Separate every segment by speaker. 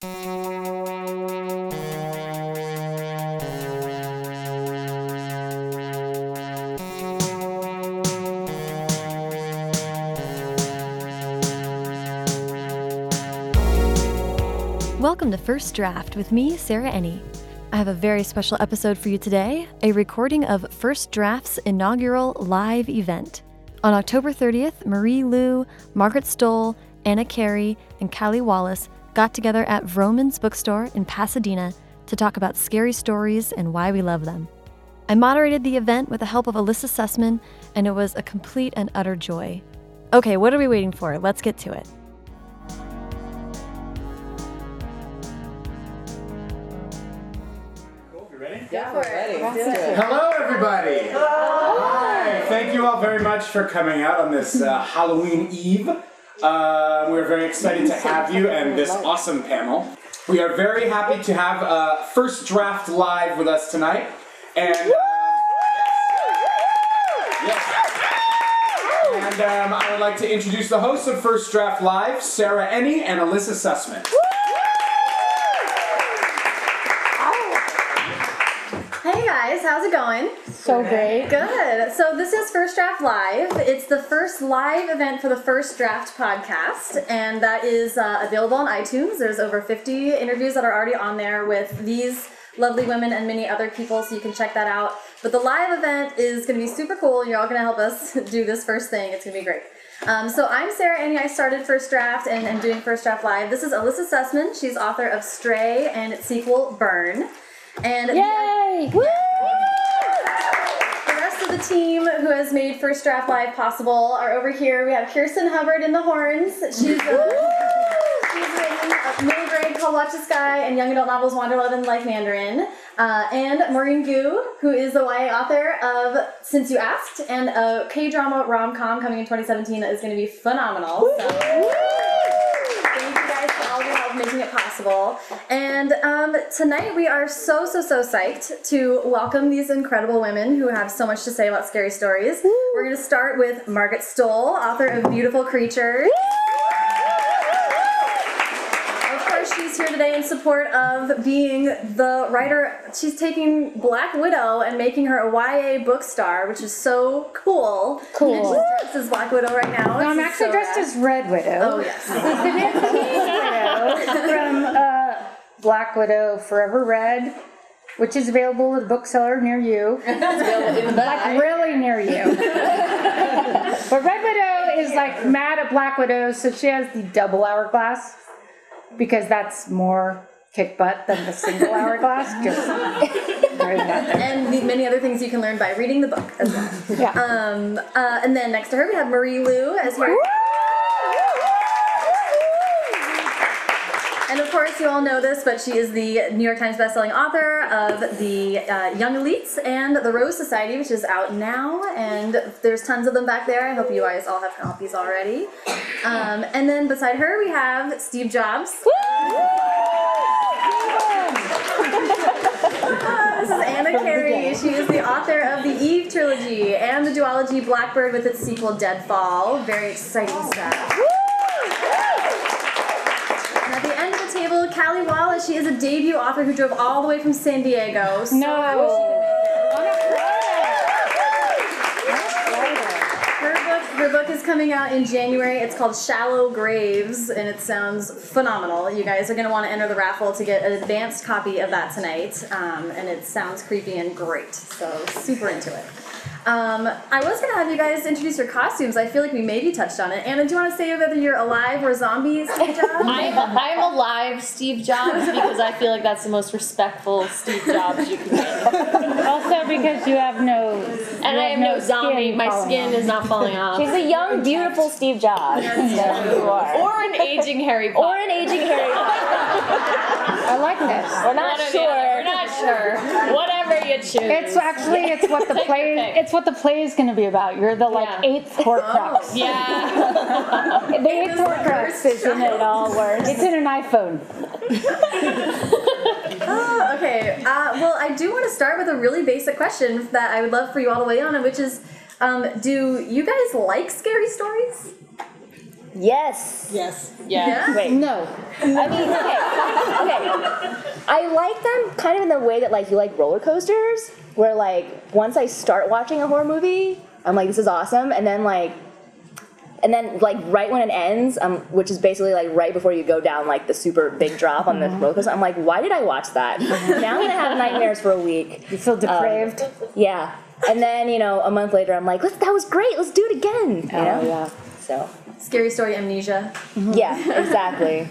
Speaker 1: Welcome to First Draft with me, Sarah Enni. I have a very special episode for you today a recording of First Draft's inaugural live event. On October 30th, Marie Lu, Margaret Stohl, Anna Carey, and Kali Wallace got together at Vroman's bookstore in Pasadena to talk about scary stories and why we love them. I moderated the event with the help of Elissa Sussman, and it was a complete and utter joy. Okay, what are we waiting for? Let's get to it.
Speaker 2: Yeah, we're ready.
Speaker 3: Hello, everybody. Hi. Thank you all very much for coming out on this uh, Halloween Eve. Uh, we're very excited to have you and this awesome panel. We are very happy to have uh, First Draft Live with us tonight. And. yes. And um, I would like to introduce the hosts of First Draft Live, Sarah Enni and Elissa Sussman.
Speaker 4: Hey guys, how's it going?
Speaker 2: So great.
Speaker 4: Good. So this is First Draft Live. It's the first live event for the First Draft podcast, and that is uh, available on iTunes. There's over 50 interviews that are already on there with these lovely women and many other people, so you can check that out. But the live event is going to be super cool. You're all going to help us do this first thing. It's going to be great. Um, so I'm Sarah Enni. I started First Draft and am doing First Draft Live. This is Elissa Sussman. She's author of Stray and its sequel Burn. And
Speaker 2: Yay!
Speaker 4: the of the team who has made First Draft Live possible are over here. We have Kirsten Hubbard in the horns. She's, uh, she's written a middle grade called Watch the Sky and young adult novels Wanderlove and Like Mandarin. Uh, and Maurene Goo, who is the YA author of Since You Asked and a K drama rom com coming in 2017 that is going to be phenomenal. So. Thank you guys for all your help making it possible. And um, tonight we are so, so, so psyched to welcome these incredible women who have so much to say about scary stories. We're going to start with Margaret Stohl, author of Beautiful Creatures. Of course, she's here today in support of being the writer. She's taking Black Widow and making her a YA book star, which is so cool.
Speaker 2: Cool.
Speaker 4: And she's dressed as Black Widow right now.
Speaker 2: No, I'm actually
Speaker 4: so
Speaker 2: dressed
Speaker 4: rad.
Speaker 2: as Red Widow.
Speaker 4: Oh, yes.
Speaker 2: From Black Widow Forever Red, which is available at a bookseller near you. Like really near you. but Red Widow is like mad at Black Widow, so she has the double hourglass because that's more kick butt than the single hourglass. Just throwing that there.
Speaker 4: and the many other things you can learn by reading the book as well.
Speaker 2: Yeah.
Speaker 4: Um, uh, and then next to her we have Marie Lu as here. And of course, you all know this, but she is the New York Times bestselling author of the uh, Young Elites and the Rose Society, which is out now. And there's tons of them back there. I hope you guys all have copies already. Um, and then beside her, we have Steve Jobs. This is Anna Carey. She is the author of the Eve trilogy and the duology Blackbird with its sequel Deadfall. Very exciting stuff. And at the end table, Kali Wallace. She is a debut author who drove all the way from San Diego. So
Speaker 2: No.
Speaker 4: happy she could make it. Her book, her book is coming out in January. It's called Shallow Graves, and it sounds phenomenal. You guys are going to want to enter the raffle to get an advanced copy of that tonight, um, and it sounds creepy and great. So super into it. Um, I was going to have you guys introduce your costumes. I feel like we maybe touched on it. Anna, do you want to say whether you're alive or zombies? Steve Jobs?
Speaker 5: I'm, I'm alive, Steve Jobs, because I feel like that's the most respectful Steve Jobs you can get.
Speaker 2: Also because you have no
Speaker 5: And I have no zombie.
Speaker 2: skin
Speaker 5: My skin
Speaker 2: off.
Speaker 5: is not falling off.
Speaker 6: She's a young, beautiful Steve Jobs. So you are.
Speaker 5: Or an aging Harry
Speaker 6: Or an aging Harry Potter.
Speaker 2: I like this.
Speaker 6: We're not
Speaker 5: One or the other.
Speaker 6: sure.
Speaker 5: We're not sure. Whatever you choose.
Speaker 2: It's actually it's what the
Speaker 5: Take your
Speaker 2: play
Speaker 5: pick.
Speaker 2: it's what the play is going to be about. You're the like
Speaker 5: Yeah.
Speaker 2: eighth Horcrux.
Speaker 5: yeah.
Speaker 2: The eighth Horcrux is in it all works. It's in an iPhone.
Speaker 4: Oh, okay. Uh, well, I do want to start with a really basic question that I would love for you all to weigh on, which is, um, do you guys like scary stories?
Speaker 6: Yes.
Speaker 5: Yes.
Speaker 4: Yeah.
Speaker 5: Yeah.
Speaker 6: Wait.
Speaker 2: No.
Speaker 6: I mean, okay. Okay. I like them kind of in the way that like you like roller coasters, where like once I start watching a horror movie, I'm like this is awesome, and then like. And then, like right when it ends, um, which is basically like right before you go down like the super big drop on the mm-hmm. roller coaster, I'm like, why did I watch that? Mm-hmm. now I'm gonna have nightmares for a week.
Speaker 2: You feel um, depraved?
Speaker 6: Yeah. And then you know, a month later, I'm like, Let's, that was great. Let's do it again. Oh, you know?
Speaker 2: Oh, yeah.
Speaker 6: So
Speaker 4: Scary story amnesia.
Speaker 6: yeah, exactly.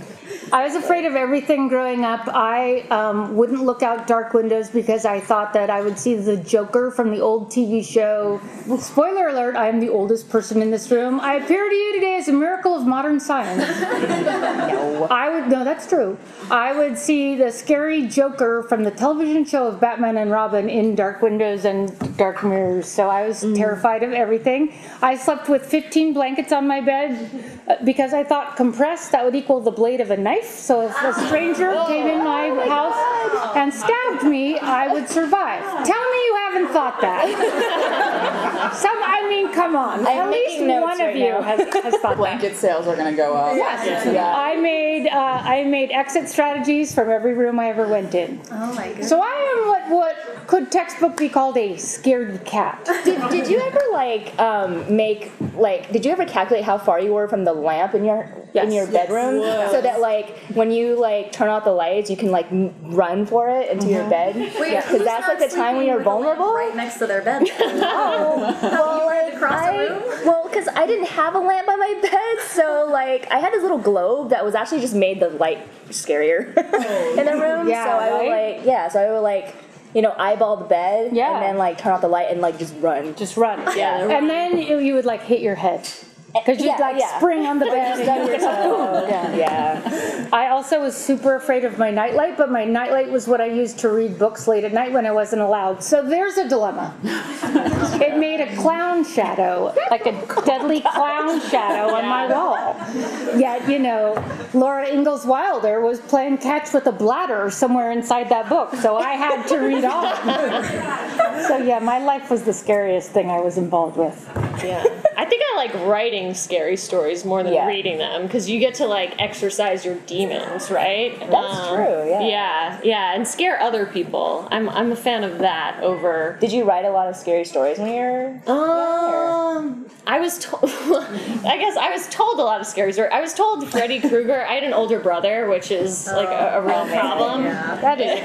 Speaker 2: I was afraid of everything growing up. I um, wouldn't look out dark windows because I thought that I would see the Joker from the old TV show. Spoiler alert, I am the oldest person in this room. I appear to you today as a miracle of modern science. no. I would, no, that's true. I would see the scary Joker from the television show of Batman and Robin in dark windows and dark mirrors. So I was terrified of everything. I slept with 15 blankets on my bed uh, because I thought compressed, that would equal the blade of a knife. So if a stranger came in my house and stabbed me, I would survive. Tell me you haven't thought that. Some, I mean, come on.
Speaker 6: I'm
Speaker 2: At least
Speaker 6: making notes
Speaker 2: one of you has, has thought that.
Speaker 7: Blanket sales are gonna go up.
Speaker 2: Yes.
Speaker 6: Yeah.
Speaker 2: I made uh, I made exit strategies from every room I ever went in.
Speaker 4: Oh my goodness.
Speaker 2: So I am what what could textbook be called a scaredy cat.
Speaker 6: Did, did you ever like um, make like did you ever calculate how far you were from the lamp in your in
Speaker 2: Yes.
Speaker 6: your bedroom so that like when you like turn out the lights you can like m- run for it into your bed
Speaker 4: Wait,
Speaker 6: because
Speaker 4: who's
Speaker 6: that's like the time when you're
Speaker 4: with a lamp
Speaker 6: vulnerable
Speaker 4: Right next to their bed.
Speaker 6: oh well like
Speaker 4: across the
Speaker 6: I
Speaker 4: room?
Speaker 6: well because I didn't have a lamp by my bed so like I had this little globe that was actually just made the light scarier in the oh, room
Speaker 2: Yeah,
Speaker 6: so I would
Speaker 2: right?
Speaker 6: like yeah so I would like you know eyeball the bed
Speaker 2: Yeah.
Speaker 6: and then like turn off the light and like just run
Speaker 2: Just run.
Speaker 6: Yeah.
Speaker 2: And then you, you would like hit your head. Because you'd
Speaker 6: Yeah,
Speaker 2: like
Speaker 6: yeah.
Speaker 2: spring on the bed. and you'd go,
Speaker 6: yeah. yeah.
Speaker 2: I also was super afraid of my nightlight, but my nightlight was what I used to read books late at night when I wasn't allowed. So there's a dilemma. it made a clown shadow, like a deadly clown shadow on my wall. Yet, you know, Laura Ingalls Wilder was playing catch with a bladder somewhere inside that book, so I had to read on. so yeah, my life was the scariest thing I was involved with.
Speaker 5: Yeah. I think I like writing scary stories more than
Speaker 6: Yeah.
Speaker 5: reading them because you get to like exercise your demons, right? Um,
Speaker 6: That's true, yeah.
Speaker 5: Yeah, yeah, and scare other people. I'm I'm a fan of that over.
Speaker 6: Did you write a lot of scary stories when you were?
Speaker 5: Um, I was told. I guess I was told a lot of scary stories. I was told Freddy Krueger. I had an older brother, which is like a, a real problem. Yeah.
Speaker 2: That is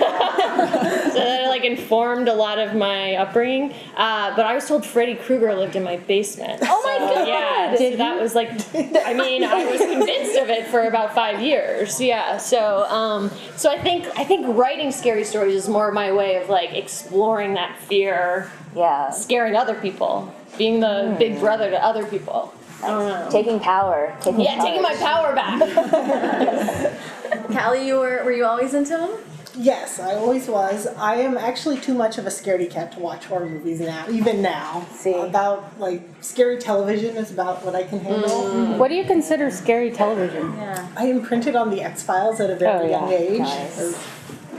Speaker 5: so that like informed a lot of my upbringing. Uh, but I was told Freddy Krueger lived in my basement. Oh
Speaker 6: my God.
Speaker 5: Yeah, so that was like, I mean, I was convinced of it for about five years. Yeah, so um, so I think I think writing scary stories is more my way of like exploring that fear,
Speaker 6: Yeah.
Speaker 5: scaring other people, being the big brother to other people. I.
Speaker 6: Taking power. Taking
Speaker 5: Yeah,
Speaker 6: power.
Speaker 5: taking my power back.
Speaker 4: Kali, you were were you always into them?
Speaker 8: Yes, I always was. I am actually too much of a scaredy cat to watch horror movies now, even now.
Speaker 6: See.
Speaker 8: About, like, scary television is about what I can handle. Mm.
Speaker 2: What do you consider scary television?
Speaker 4: Yeah.
Speaker 8: I imprinted on the X Files at a very
Speaker 2: Oh,
Speaker 8: young
Speaker 2: yeah.
Speaker 8: age.
Speaker 6: Nice.
Speaker 8: Or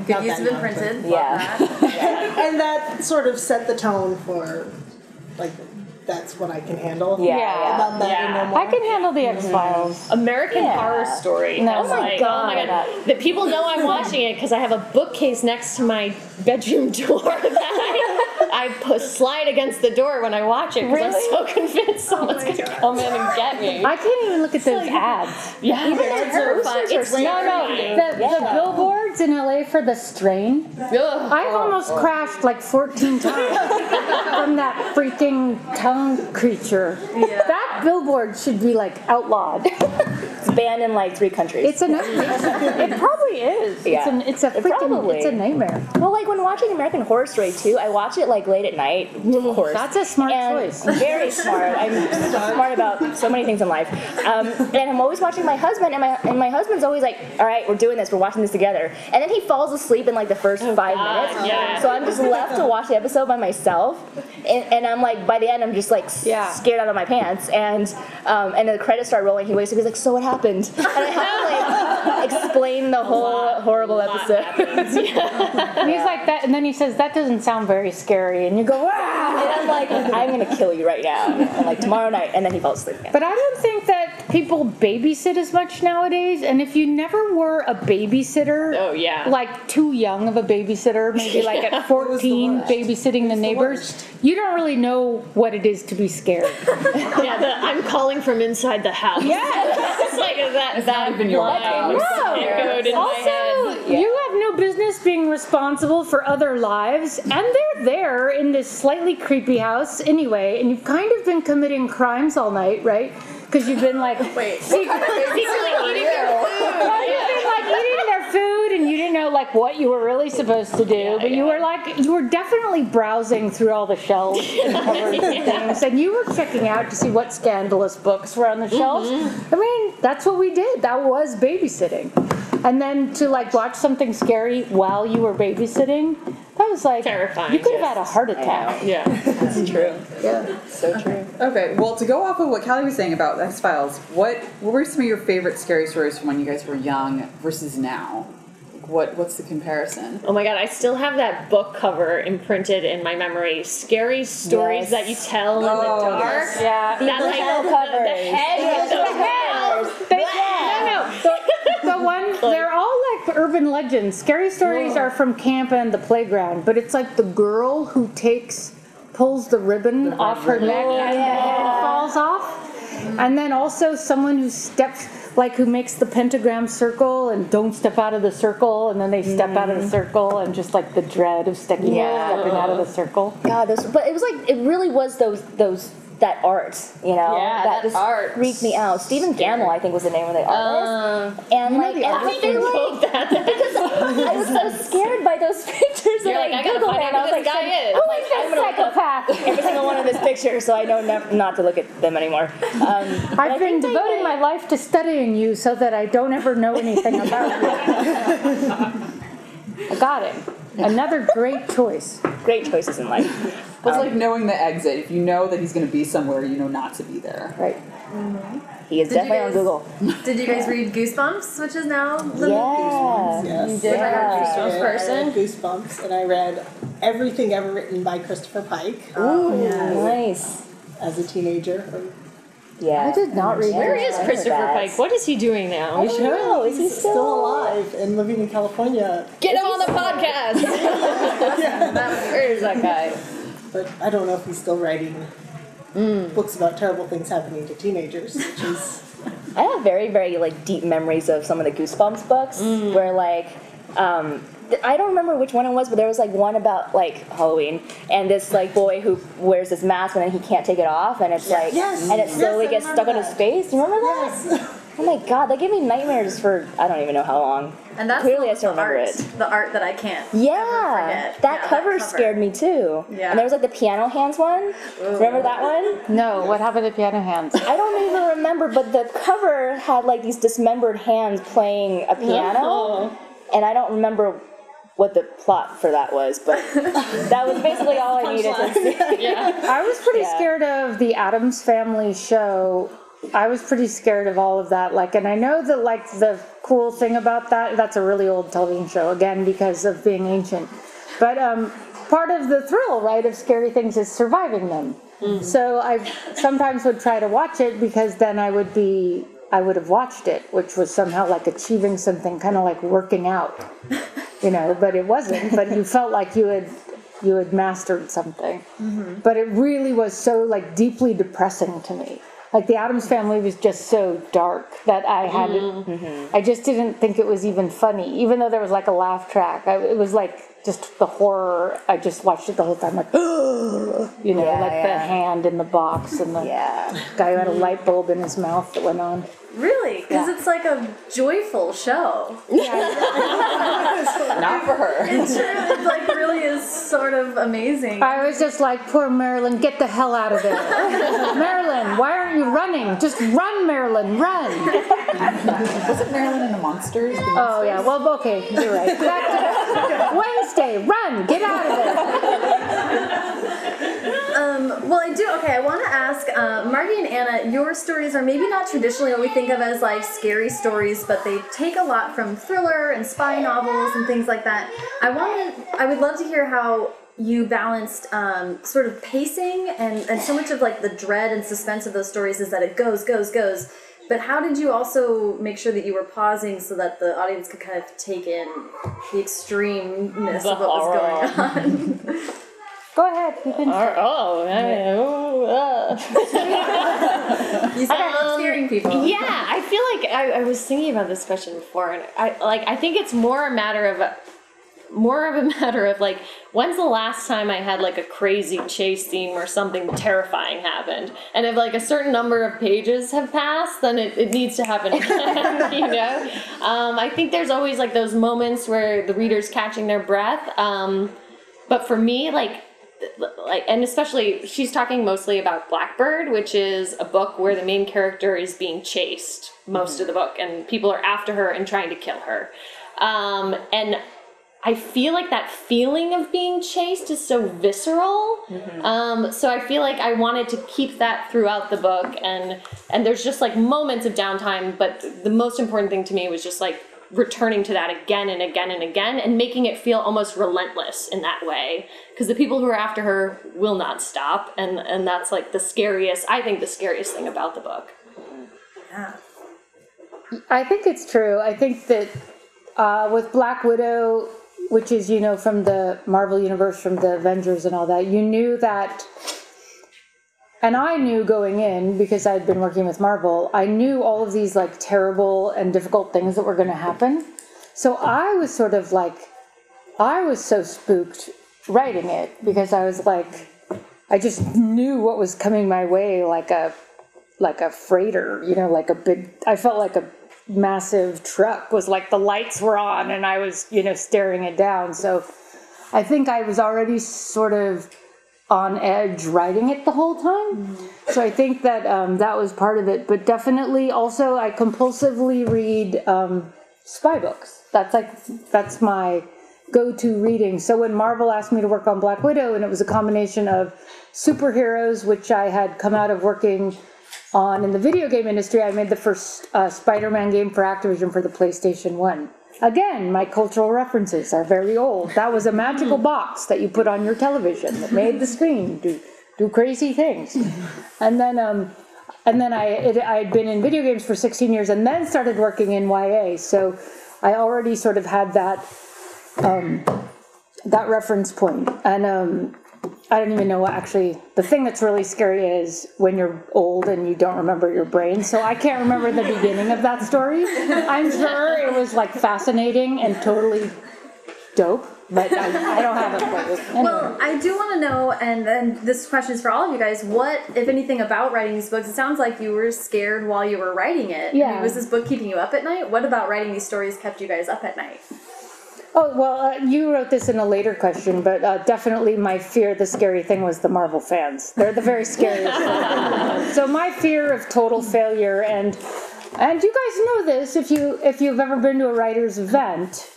Speaker 4: Good use
Speaker 8: that
Speaker 4: of imprinted.
Speaker 6: Yeah.
Speaker 4: Love that.
Speaker 8: And that sort of set the tone for, like, that's what I can handle.
Speaker 6: Yeah.
Speaker 2: Yeah.
Speaker 8: About that
Speaker 5: Yeah.
Speaker 8: and no more.
Speaker 2: I can handle the X Files. Mm-hmm.
Speaker 5: American
Speaker 6: Yeah.
Speaker 5: Horror Story.
Speaker 2: No. Oh my
Speaker 5: like,
Speaker 6: God.
Speaker 5: Oh my god! That people know I'm watching it because I have a bookcase next to my bedroom door that I, I slide against the door when I watch it because I'm so convinced oh someone's gonna come in and get me.
Speaker 2: I can't even look at those ads.
Speaker 5: yeah, they're terrifying. It's
Speaker 2: No, no, the, the in LA for the strain.
Speaker 5: Ugh.
Speaker 2: I've almost crashed like 14 times from that freaking tongue creature. That billboard should be like outlawed.
Speaker 6: It's banned in like three countries.
Speaker 2: It's a it probably is. It's
Speaker 6: Yeah.
Speaker 2: an it's a freaking
Speaker 6: probably.
Speaker 2: it's a nightmare.
Speaker 6: well, like when watching American Horror Story too, I watch it like late at night, of course.
Speaker 2: That's a smart
Speaker 6: and
Speaker 2: choice.
Speaker 6: Very smart. I'm smart about so many things in life. Um, and I'm always watching my husband, and my and my husband's always like, "All right, we're doing this. We're watching this together." And then he falls asleep in like the first five
Speaker 5: God,
Speaker 6: minutes.
Speaker 5: yeah.
Speaker 6: So I'm just left to watch the episode by myself, and, and I'm like, by the end, I'm just like
Speaker 2: Yeah.
Speaker 6: scared out of my pants. And um, and the credits start rolling. He wakes up. He's like, "So what happened?" And I have to like explain the whole horrible episode.
Speaker 2: And he's like that, and then he says that doesn't sound very scary, and you go, ah!
Speaker 6: And I'm like, I'm gonna kill you right now. And like tomorrow night, and then he falls asleep again.
Speaker 2: But I don't think that people babysit as much nowadays. And if you never were a babysitter,
Speaker 5: Oh, Oh, Oh, yeah.
Speaker 2: like too young of a babysitter, maybe like at 14 babysitting the neighbors, you don't really know what it is to be scared.
Speaker 5: yeah, the, I'm calling from inside the house.
Speaker 2: Yeah.
Speaker 5: it's like that. that
Speaker 7: even your
Speaker 5: line
Speaker 7: house.
Speaker 5: was echoed in my
Speaker 2: Also,
Speaker 5: head.
Speaker 2: you have no business being responsible for other lives, and they're there in this slightly creepy house anyway, and you've kind of been committing crimes all night, right? Because you've been like, wait, secretly eating their food. Well, you've been like eating their food, and you didn't know like what you were really supposed to do, but you were like, you were definitely browsing through all the shelves and cupboards and things, and you were checking out to see what scandalous books were on the shelves. Mm-hmm. I mean, that's what we did. That was babysitting. And then to like watch something scary while you were babysitting, that was like
Speaker 5: Terrifying,
Speaker 2: You could have had a heart attack.
Speaker 5: Yeah.
Speaker 6: that's true.
Speaker 2: Yeah.
Speaker 6: So true.
Speaker 7: Okay, well, to go off of what Kali was saying about X Files, what what were some of your favorite scary stories from when you guys were young versus now? Like, What what's the comparison?
Speaker 5: Oh my god, I still have that book cover imprinted in my memory. Scary stories
Speaker 6: Yes.
Speaker 5: that you tell in the
Speaker 7: Oh,
Speaker 5: dark.
Speaker 7: yes.
Speaker 2: Yeah.
Speaker 5: That like
Speaker 6: hell
Speaker 5: the,
Speaker 6: covers.
Speaker 5: the head with the
Speaker 6: the
Speaker 5: head.
Speaker 2: They, no, no. The, the one, they're all like urban legends. Scary stories are from camp and the playground, but it's like the girl who takes, pulls the ribbon off her neck oh, and the head falls off. And then also someone who steps, like who makes the pentagram circle and don't step out of the circle, and then they step out of the mm-hmm. circle and just like the dread of stepping,
Speaker 6: Yeah.
Speaker 2: stepping out of the circle.
Speaker 6: God, those. But it was like it really was those those that art, you know,
Speaker 5: Yeah, that
Speaker 6: just
Speaker 5: art.
Speaker 6: freaked me out. Stephen Gammell, I think, was the name of the artist, and like, and I think like because I was so scared by those pictures
Speaker 5: You're
Speaker 6: that
Speaker 5: like,
Speaker 6: I
Speaker 5: I
Speaker 6: googled
Speaker 5: find
Speaker 6: and I was like,
Speaker 5: guy is.
Speaker 6: I'm like, I'm gonna look up
Speaker 2: Psychopath.
Speaker 6: every single one of his pictures, so I know nev- not to look at them anymore. Um, I
Speaker 2: I've been devoting my life to studying you so that I don't ever know anything about you. I got it. Another great choice.
Speaker 6: great choices in life.
Speaker 7: It's like um, knowing the exit. If you know that he's going to be somewhere, you know not to be there.
Speaker 6: Right. Mm-hmm. He is
Speaker 4: Did you
Speaker 6: definitely on Google.
Speaker 4: Did you guys read Goosebumps, which is now the
Speaker 6: Yeah.
Speaker 8: Yes.
Speaker 4: did?
Speaker 6: Yeah.
Speaker 4: Goosebumps
Speaker 8: I
Speaker 4: person.
Speaker 8: read Goosebumps, and I read everything ever written by Christopher Pike
Speaker 6: Ooh, um, nice.
Speaker 8: as a teenager.
Speaker 6: Yeah.
Speaker 2: I did not read
Speaker 5: Where
Speaker 6: Yeah,
Speaker 5: is
Speaker 6: I heard
Speaker 5: Christopher
Speaker 6: that.
Speaker 5: Pike? What is he doing now?
Speaker 6: I don't know. Is he
Speaker 8: He's still alive and living in California,
Speaker 5: Get him on the podcast. yeah. Where is that guy?
Speaker 8: But I don't know if he's still writing books about terrible things happening to teenagers, which is
Speaker 6: I have very, very like deep memories of some of the Goosebumps books where like um, I don't remember which one it was, but there was like one about like Halloween and this like boy who wears this mask and then he can't take it off and it's like
Speaker 8: Yes.
Speaker 6: and it slowly
Speaker 8: I
Speaker 6: gets stuck on his face. You remember that?
Speaker 8: yes.
Speaker 6: Oh my god, that gave me nightmares for I don't even know how long.
Speaker 4: And that's
Speaker 6: Clearly
Speaker 4: the,
Speaker 6: I still
Speaker 4: the
Speaker 6: remember
Speaker 4: art,
Speaker 6: it.
Speaker 4: The art that I can't.
Speaker 6: Yeah,
Speaker 4: forget.
Speaker 6: that
Speaker 4: Yeah,
Speaker 6: cover
Speaker 4: that cover.
Speaker 6: scared me too.
Speaker 4: Yeah.
Speaker 6: And there was like the piano hands one. Remember that one?
Speaker 2: No, what happened to Piano Hands?
Speaker 6: I don't even remember, but the cover had like these dismembered hands playing a piano, and I don't remember what the plot for that was, but that was basically all I needed to see.
Speaker 2: I was pretty
Speaker 6: Yeah.
Speaker 2: scared of the Addams Family show. I was pretty scared of all of that. Like, and I know that like the cool thing about that, that's a really old television show again because of being ancient. But um, part of the thrill, right, of scary things is surviving them. So I sometimes would try to watch it because then I would be, I would have watched it, which was somehow like achieving something, kind of like working out, you know. But it wasn't. But you felt like you had, you had mastered something but it really was so like deeply depressing to me like the addams family was just so dark that i had mm-hmm. i just didn't think it was even funny. Even though there was like a laugh track I, it was like just the horror. I just watched it the whole time like you know
Speaker 6: Yeah,
Speaker 2: like the hand in the box and the
Speaker 6: Yeah.
Speaker 2: guy who had a light bulb in his mouth that went on
Speaker 4: Really? Because
Speaker 2: Yeah.
Speaker 4: it's like a joyful show.
Speaker 7: Not for her.
Speaker 4: It's true. It like really is sort of amazing.
Speaker 2: I was just like, poor Marilyn, get the hell out of there. Marilyn, why aren't you running? Just run, Marilyn, run.
Speaker 7: Wasn't Marilyn in the Munsters? The
Speaker 2: Oh yeah, well okay, you're right. Back to Wednesday, run, get out of there.
Speaker 4: Well, I do. Okay, I want to ask uh, Marty and Anna. Your stories are maybe not traditionally what we think of as like scary stories, but they take a lot from thriller and spy novels and things like that. I want to. I would love to hear how you balanced um, sort of pacing and and so much of like the dread and suspense of those stories is that it goes, goes, goes. But how did you also make sure that you were pausing so that the audience could kind of take in the extremeness
Speaker 5: The
Speaker 4: of what was going on?
Speaker 2: Go ahead. You can.
Speaker 5: Or- oh, I- ooh, uh.
Speaker 4: You said um, scaring people.
Speaker 5: Yeah, I feel like I, I was thinking about this question before, and I like I think it's more a matter of a, more of a matter of like when's the last time I had like a crazy chase scene where something terrifying happened, and if like a certain number of pages have passed, then it, it needs to happen again. you know, um, I think there's always like those moments where the reader's catching their breath. Um, but for me, like like and especially she's talking mostly about blackbird which is a book where the main character is being chased most of the book and people are after her and trying to kill her. Um, and i feel like that feeling of being chased is so visceral. Um, so i feel like i wanted to keep that throughout the book and and there's just like moments of downtime but the most important thing to me was just like returning to that again and again and again and making it feel almost relentless in that way because the people who are after her will not stop and and that's like the scariest i think the scariest thing about the book Yeah.
Speaker 2: I think it's true. I think that uh, with Black Widow, which is you know from the Marvel universe, from the Avengers and all that, you knew that, and I knew going in because I'd been working with Marvel. I knew all of these like terrible and difficult things that were going to happen. So I was sort of like, I was so spooked writing it because I was like, I just knew what was coming my way like a like a freighter, you know, like a big. I felt like a massive truck was like the lights were on and I was, you know, staring it down. So I think I was already sort of on edge writing it the whole time. So I think that um, that was part of it. But definitely also, I compulsively read um, spy books. That's like, that's my go to reading. So when Marvel asked me to work on Black Widow, and it was a combination of superheroes, which I had come out of working on in the video game industry, I made the first uh, Spider Man game for Activision for the PlayStation 1. Again, my cultural references are very old. That was a magical box that you put on your television that made the screen do, do crazy things. And then, um, and then I, it, I had been in video games for 16 years and then started working in YA. So I already sort of had that, um, that reference point. And um, I don't even know what actually, the thing that's really scary is when you're old and you don't remember your brain. So I can't remember the beginning of that story. I'm sure it was like fascinating and totally dope, but I, I don't have it for you. Anyway.
Speaker 4: Well, I do want to know, and then this question is for all of you guys. What, if anything, about writing these books? It sounds like you were scared while you were writing it. I mean,
Speaker 2: Yeah.
Speaker 4: was this book keeping you up at night? What about writing these stories kept you guys up at night?
Speaker 2: Oh, well, uh, you wrote this in a later question, but uh, definitely my fear, the scary thing was the Marvel fans. They're the very scariest. so my fear of total failure, and and you guys know this if you if you've ever been to a writers' event,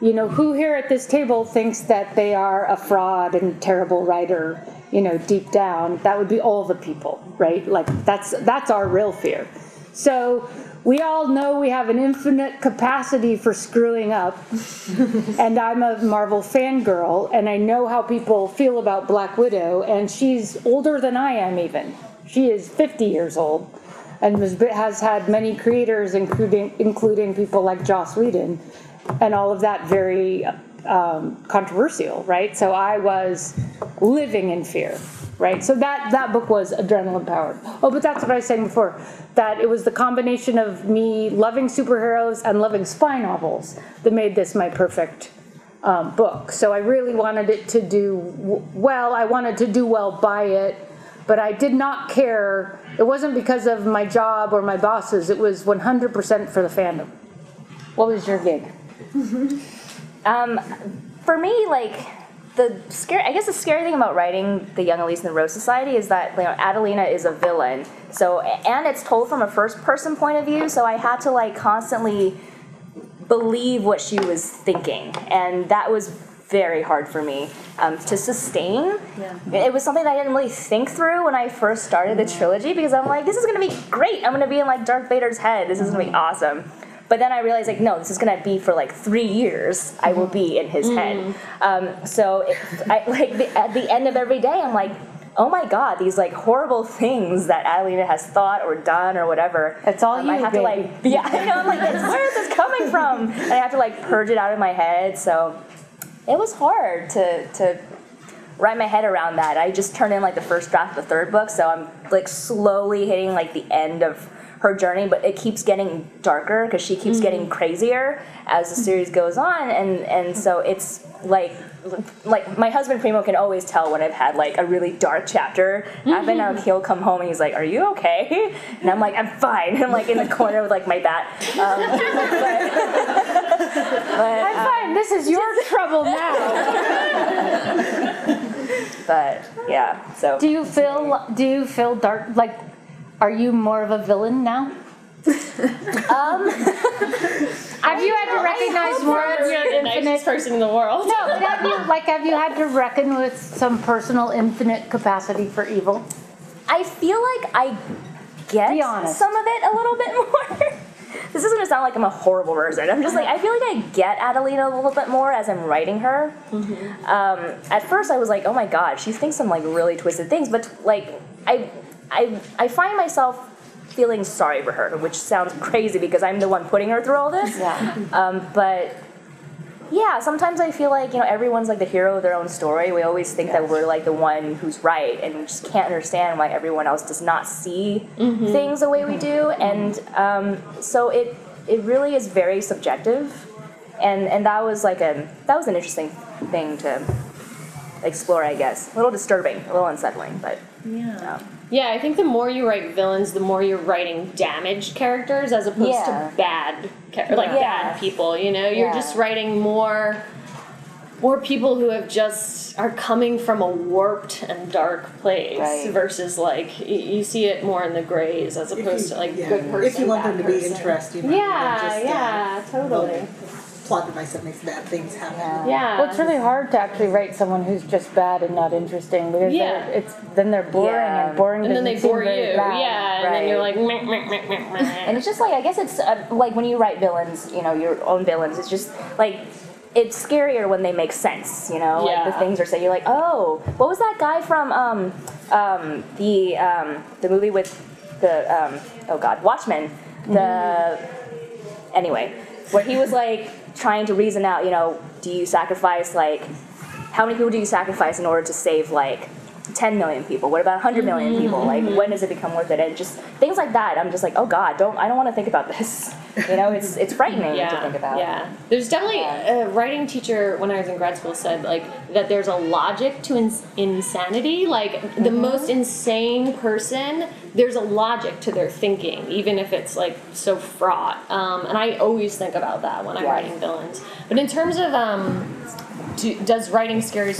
Speaker 2: you know who here at this table thinks that they are a fraud and terrible writer. You know, deep down, that would be all the people, right? Like that's that's our real fear. So we all know we have an infinite capacity for screwing up. and I'm a Marvel fangirl, and I know how people feel about Black Widow, and she's older than I am, even. She is 50 years old and has had many creators, including, including people like Joss Whedon, and all of that very um, controversial, right? So I was living in fear, right? So that that book was adrenaline powered. Oh, but that's what I was saying before. That it was the combination of me loving superheroes and loving spy novels that made this my perfect um, book. So I really wanted it to do w- well. I wanted to do well by it, but I did not care. It wasn't because of my job or my bosses. It was 100% for the fandom. What was your gig?
Speaker 6: Um, for me, like the scary, I guess the scary thing about writing the Young Elites and the Rose Society is that you know Adelina is a villain. So and it's told from a first person point of view. So I had to like constantly believe what she was thinking, and that was very hard for me um, to sustain.
Speaker 4: Yeah.
Speaker 6: It was something that I didn't really think through when I first started the trilogy because I'm like, this is gonna be great. I'm gonna be in like Darth Vader's head. This is gonna be awesome. But then I realized, like, no, this is gonna be for like three years. I will be in his head. Um, so, it, I, like, the, at the end of every day, I'm like, oh my god, these like horrible things that Adelina has thought or done or whatever.
Speaker 9: It's all
Speaker 6: um,
Speaker 9: you,
Speaker 6: I have
Speaker 9: baby.
Speaker 6: to like, yeah, I know. I'm like, where is this coming from? And I have to like purge it out of my head. So it was hard to to wrap my head around that. I just turned in like the first draft of the third book, so I'm like slowly hitting like the end of her journey, but it keeps getting darker because she keeps getting crazier as the series goes on, and and so it's like like my husband Primo can always tell when I've had like a really dark chapter happen. Now he'll come home and he's like, "Are you okay?" And I'm like, "I'm fine." I'm like in the corner with like my bat. Um, but, but, um,
Speaker 9: Fine, this is your trouble now.
Speaker 6: but yeah, so
Speaker 9: Do you feel do you feel dark like are you more of a villain now?
Speaker 6: um,
Speaker 9: Have you had to recognize more of your
Speaker 5: You're the
Speaker 9: infinite
Speaker 5: nicest person in the world.
Speaker 9: No, but have you like have you had to reckon with some personal infinite capacity for evil?
Speaker 6: I feel like I get
Speaker 9: Be
Speaker 6: some of it a little bit more. this is gonna sound like I'm a horrible person. I'm just like I feel like I get Adelina a little bit more as I'm writing her. Um, at first, I was like, oh my god, she thinks some like really twisted things, but like I, I, I find myself feeling sorry for her, which sounds crazy because I'm the one putting her through all this.
Speaker 9: Yeah.
Speaker 6: Um, but yeah, sometimes I feel like you know everyone's like the hero of their own story. We always think that we're like the one who's right, and we just can't understand why everyone else does not see things the way we do. And um, so it it really is very subjective, and and that was like a that was an interesting thing to explore, I guess. A little disturbing, a little unsettling, but yeah.
Speaker 5: Yeah, I think the more you write villains, the more you're writing damaged characters as opposed
Speaker 6: Yeah.
Speaker 5: to bad, char- like
Speaker 6: Yeah.
Speaker 5: bad people. You know, you're
Speaker 6: Yeah.
Speaker 5: just writing more, more people who have just are coming from a warped and dark place
Speaker 6: Right.
Speaker 5: versus like y- you see it more in the grays as opposed to like
Speaker 8: yeah,
Speaker 5: good person.
Speaker 8: if you want
Speaker 5: bad
Speaker 8: them to be interesting, rather than
Speaker 5: Yeah,
Speaker 8: uh,
Speaker 5: yeah, totally.
Speaker 8: Plot device that makes bad things happen.
Speaker 5: Yeah.
Speaker 9: Well, it's really hard to actually write someone who's just bad and not interesting because
Speaker 5: Yeah.
Speaker 9: it's then they're boring
Speaker 6: Yeah.
Speaker 9: and boring
Speaker 5: and then they bore you,
Speaker 9: bad.
Speaker 5: yeah, and then you're like, meh, meh, meh, meh, meh.
Speaker 6: And it's just like I guess it's uh, like when you write villains, you know, your own villains. It's just like it's scarier when they make sense. You know, like the things are said. You're like, oh, what was that guy from um, um, the um, the movie with the um, oh god, Watchmen. The anyway, where he was like trying to reason out. You know, do you sacrifice like how many people do you sacrifice in order to save like 10 million people what about 100 million people like when does it become worth it and just things like that i'm just like oh god don't i don't want to think about this you know it's it's frightening to think about
Speaker 5: Yeah, there's definitely a writing teacher when I was in grad school said like that there's a logic to ins- insanity. Like the
Speaker 6: Mm-hmm.
Speaker 5: most insane person, there's a logic to their thinking, even if it's like so fraught. Um, and I always think about that when I'm
Speaker 6: Yeah.
Speaker 5: writing villains. But in terms of um, do, does writing scary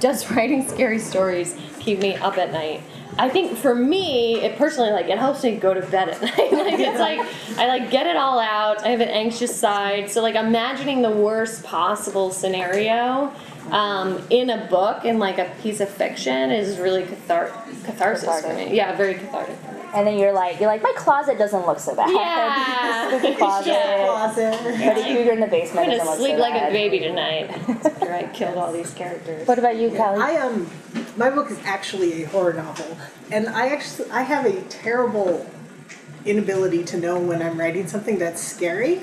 Speaker 5: does writing scary stories keep me up at night? I think for me, it personally like it helps me go to bed at night. like it's like I like get it all out. I have an anxious side, so like imagining the worst possible scenario um, in a book in like a piece of fiction is really cathar- catharsis for me. Yeah, very cathartic for me.
Speaker 6: And then you're like you're like my closet doesn't look so bad
Speaker 5: Yeah.
Speaker 6: the closet
Speaker 5: Yeah.
Speaker 8: Closet.
Speaker 6: Freddy Krueger in the basement
Speaker 5: I'm
Speaker 6: doesn't
Speaker 5: gonna
Speaker 6: look
Speaker 5: sleep
Speaker 6: so
Speaker 5: like
Speaker 6: bad.
Speaker 5: a baby tonight after I killed all these characters.
Speaker 9: What about you, Kelly?
Speaker 8: I um, my book is actually a horror novel, and I actually I have a terrible inability to know when I'm writing something that's scary.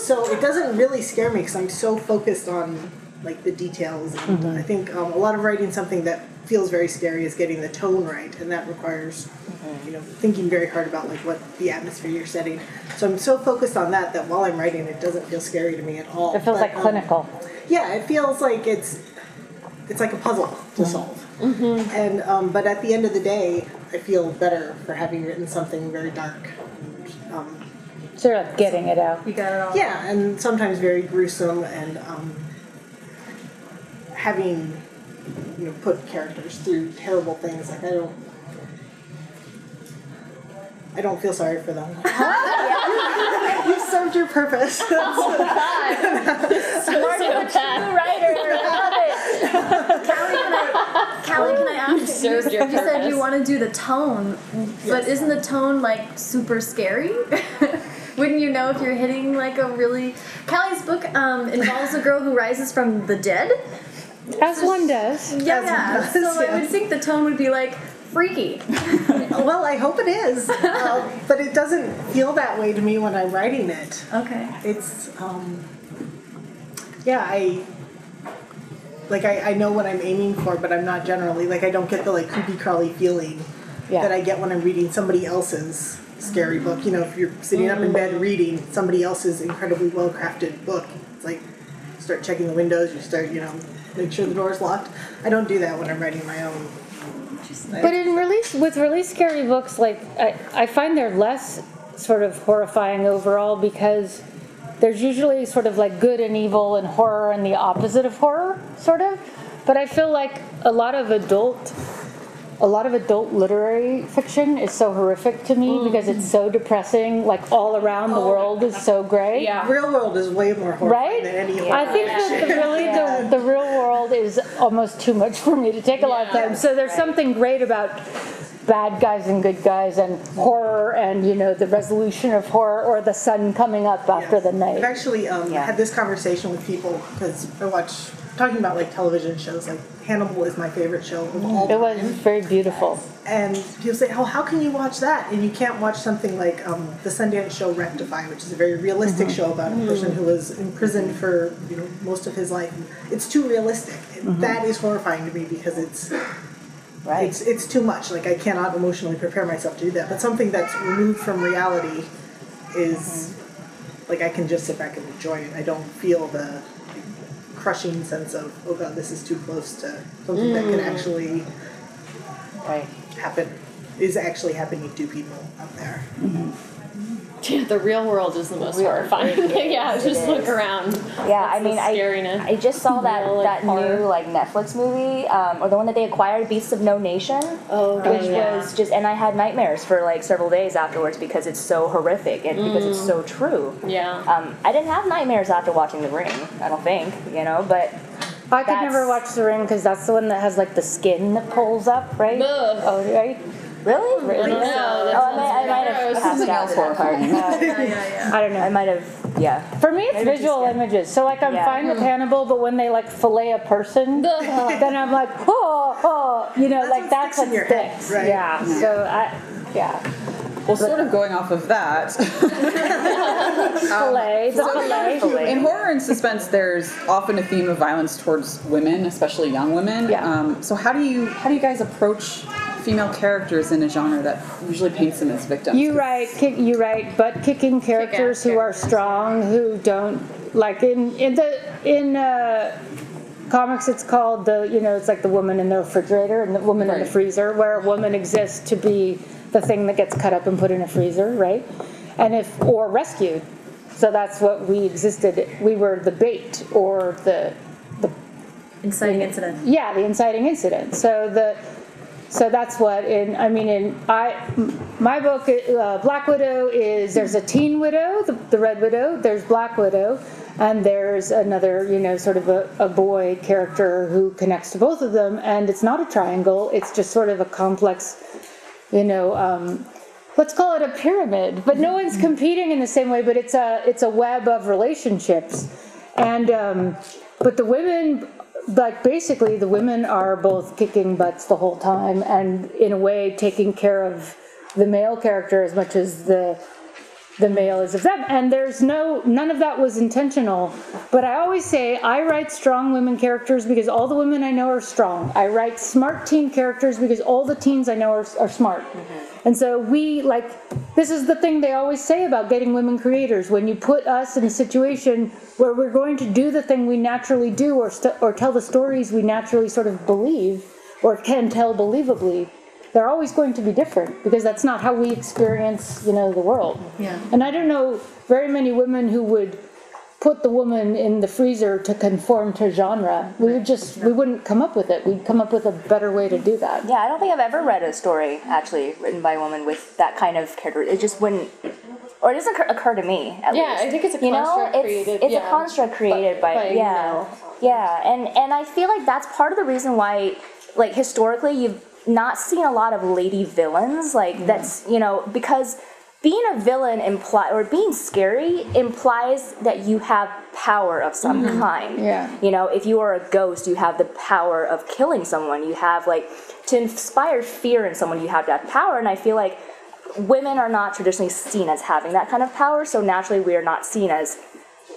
Speaker 8: so it doesn't really scare me because I'm so focused on like the details. And I think um, a lot of writing something that feels very scary is getting the tone right, and that requires you know thinking very hard about like what the atmosphere you're setting. So I'm so focused on that that while I'm writing, it doesn't feel scary to me at all.
Speaker 9: it feels
Speaker 8: But,
Speaker 9: like
Speaker 8: um,
Speaker 9: clinical.
Speaker 8: yeah, it feels like it's it's like a puzzle to solve.
Speaker 9: Mm-hmm.
Speaker 8: And um, but at the end of the day, I feel better for having written something very dark. Um,
Speaker 9: Sort of getting it out.
Speaker 4: You got it all.
Speaker 8: yeah, and sometimes very gruesome and um, having you know put characters through terrible things. Like I don't. I don't feel sorry for them. you served your purpose.
Speaker 5: Sociopath.
Speaker 6: writer love it
Speaker 4: Kali, can I, Kali, can I ask? You,
Speaker 5: served your
Speaker 4: you said you want to do the tone, but isn't the tone like super scary? Wouldn't you know if you're hitting like a really? Kali's book um, involves a girl who rises from the dead.
Speaker 2: As one does.
Speaker 10: Yeah, yeah.
Speaker 8: does,
Speaker 10: So I would think the tone would be like freaky.
Speaker 8: Well, I hope it is, uh, but it doesn't feel that way to me when I'm writing it.
Speaker 10: Okay.
Speaker 8: It's, um, yeah, I, like, I, I know what I'm aiming for, but I'm not generally, like, I don't get the, like, creepy crawly feeling
Speaker 2: Yeah.
Speaker 8: that I get when I'm reading somebody else's scary book. You know, if you're sitting up in bed reading somebody else's incredibly well crafted book, it's like, start checking the windows, you start, you know, make sure the door's locked. I don't do that when I'm writing my own.
Speaker 2: But in release with release scary books, like I, I find they're less sort of horrifying overall because there's usually sort of like good and evil and horror and the opposite of horror, sort of. But I feel like a lot of adult a lot of adult literary fiction is so horrific to me because it's so depressing. Like all around the world is so gray.
Speaker 5: Yeah.
Speaker 8: Real world is way more horrifying
Speaker 2: Right?
Speaker 8: than any of
Speaker 2: I think that the, really the, the real world is almost too much for me to take a lot of time. So there's something great about bad guys and good guys and horror and you know the resolution of horror or the sun coming up after the night.
Speaker 8: I've actually um,
Speaker 6: Yeah.
Speaker 8: had this conversation with people because I watch talking about like television shows. Like Hannibal is my favorite show of all
Speaker 2: It was
Speaker 8: time.
Speaker 2: very beautiful.
Speaker 8: And people say, "Oh, how can you watch that?" And you can't watch something like um, the Sundance show Rectify, which is a very realistic
Speaker 2: Mm-hmm.
Speaker 8: show about a person who was imprisoned for you know most of his life. It's too realistic.
Speaker 2: Mm-hmm.
Speaker 8: That is horrifying to me because it's
Speaker 6: Right.
Speaker 8: it's it's too much. Like I cannot emotionally prepare myself to do that. But something that's removed from reality is like I can just sit back and enjoy it. I don't feel the crushing sense of oh god, this is too close to something that can mm. actually
Speaker 6: Right.
Speaker 8: happen. Is actually happening to people out there. Mm-hmm.
Speaker 5: Yeah, the real world is the most horrifying. yeah, just look around.
Speaker 6: Yeah, I mean,
Speaker 5: the
Speaker 6: I,
Speaker 5: scariness.
Speaker 6: I just saw that
Speaker 5: Real, like,
Speaker 6: that
Speaker 5: horror.
Speaker 6: new like Netflix movie, um, or the one that they acquired, Beasts of No Nation,
Speaker 5: Oh,
Speaker 6: which
Speaker 5: yeah.
Speaker 6: was just, and I had nightmares for like several days afterwards because it's so horrific and because it's so true.
Speaker 5: Yeah.
Speaker 6: Um, I didn't have nightmares after watching The Ring. I don't think, you know, but
Speaker 2: I could never watch The Ring because that's the one that has like the skin that pulls up, right?
Speaker 5: Ugh.
Speaker 2: Oh, right.
Speaker 6: Really,
Speaker 5: I don't know.
Speaker 6: Oh, I might, I might
Speaker 5: sounds
Speaker 6: have passed out to that part.
Speaker 2: I don't know.
Speaker 6: I might have, yeah.
Speaker 2: For me, it's
Speaker 6: Maybe just
Speaker 2: visual images. So like I'm
Speaker 6: Yeah.
Speaker 2: fine with Hannibal, but when they like fillet a person, then I'm like, oh, oh, you know, like
Speaker 8: what
Speaker 2: that's
Speaker 8: sticks
Speaker 2: what
Speaker 8: in your head,
Speaker 2: sticks.
Speaker 8: right.
Speaker 2: Yeah. So I, yeah,
Speaker 7: Well, sort of going off of that,
Speaker 2: fillet, the fillet.
Speaker 6: Fillet.
Speaker 7: in horror and suspense, there's often a theme of violence towards women, especially young women.
Speaker 2: Yeah.
Speaker 7: Um, so how do you how do you guys approach female characters in a genre that usually paints them as victims?
Speaker 2: You write, kick, you write butt kicking characters who are strong, who don't like in in the in uh, comics. It's called the you know it's like the woman in the refrigerator and the woman in the freezer, where a woman exists to be the thing that gets cut up and put in a freezer, right? And if or rescued, so that's what we existed. We were the bait or the
Speaker 4: Inciting incident.
Speaker 2: yeah, the inciting incident. So the so that's what in I mean in I my book uh, Black Widow is there's a teen widow, the, the Red Widow. There's Black Widow, and there's another you know sort of a, a boy character who connects to both of them. And it's not a triangle. It's just sort of a complex, you know. Um, let's call it a pyramid but no one's competing in the same way but it's a it's a web of relationships and um, but the women like basically the women are both kicking butts the whole time and in a way taking care of the male character as much as the the male is of them. And there's no none of that was intentional. But i always say i write strong women characters because all the women i know are strong. I write smart teen characters because all the teens i know are, are smart. Mm-hmm. And so we like this is the thing they always say about getting women creators when you put us in a situation where we're going to do the thing we naturally do or st- or tell the stories we naturally sort of believe or can tell believably they're always going to be different because that's not how we experience you know the world
Speaker 4: Yeah.
Speaker 2: and i don't know very many women who would put the woman in the freezer to conform to genre we would just we wouldn't come up with it we'd come up with a better way to do that
Speaker 6: Yeah, I don't think I've ever read a story actually written by a woman with that kind of character. It just wouldn't, or it doesn't occur, to me. At
Speaker 5: Yeah,
Speaker 6: least.
Speaker 5: I think it's a
Speaker 6: you
Speaker 5: construct
Speaker 6: it's,
Speaker 5: created,
Speaker 6: It's
Speaker 5: yeah,
Speaker 6: a construct created by,
Speaker 5: by, you
Speaker 6: yeah,
Speaker 5: know.
Speaker 6: yeah, and and I feel like that's part of the reason why, like historically, you've not seen a lot of lady villains. Like
Speaker 5: Mm-hmm.
Speaker 6: that's you know because being a villain imply or being scary implies that you have power of some kind.
Speaker 2: Yeah.
Speaker 6: You know, if you are a ghost, you have the power of killing someone. You have like to inspire fear in someone, you have that power. And I feel like women are not traditionally seen as having that kind of power, so naturally we are not seen as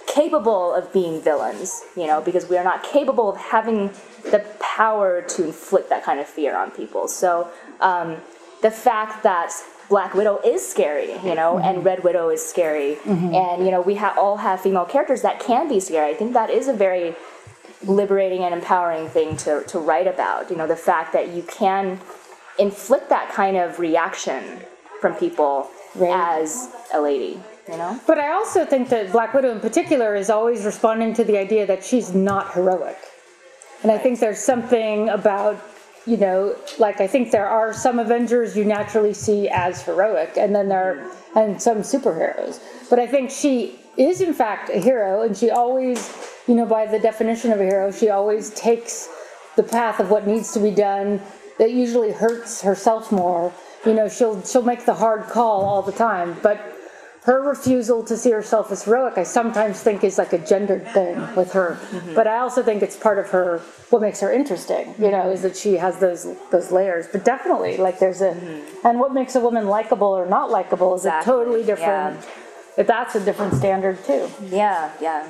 Speaker 6: capable of being villains, you know, because we are not capable of having the power to inflict that kind of fear on people. So um, the fact that Black Widow is scary, you know, mm-hmm. and Red Widow is scary, mm-hmm. and you know we ha- all have female characters that can be scary. I think that is a very liberating and empowering thing to, to write about. You know, the fact that you can inflict that kind of reaction from people as a lady, you know?
Speaker 2: But I also think that Black Widow in particular is always responding to the idea that she's not heroic. And I think there's something about, you know, like I think there are some Avengers you naturally see as heroic, and then there are, and some superheroes. But I think she is in fact a hero, and she always, you know, by the definition of a hero, she always takes the path of what needs to be done that usually hurts herself more. You know, she'll she'll make the hard call all the time, but her refusal to see herself as heroic, I sometimes think is like a gendered thing with her. Mm-hmm. But I also think it's part of her what makes her interesting. You know, is that she has those those layers. But definitely, like there's a, mm-hmm. and what makes a woman likable or not likable is
Speaker 6: Exactly,
Speaker 2: a totally different. Yeah. That's a different standard too.
Speaker 6: Yeah, yeah.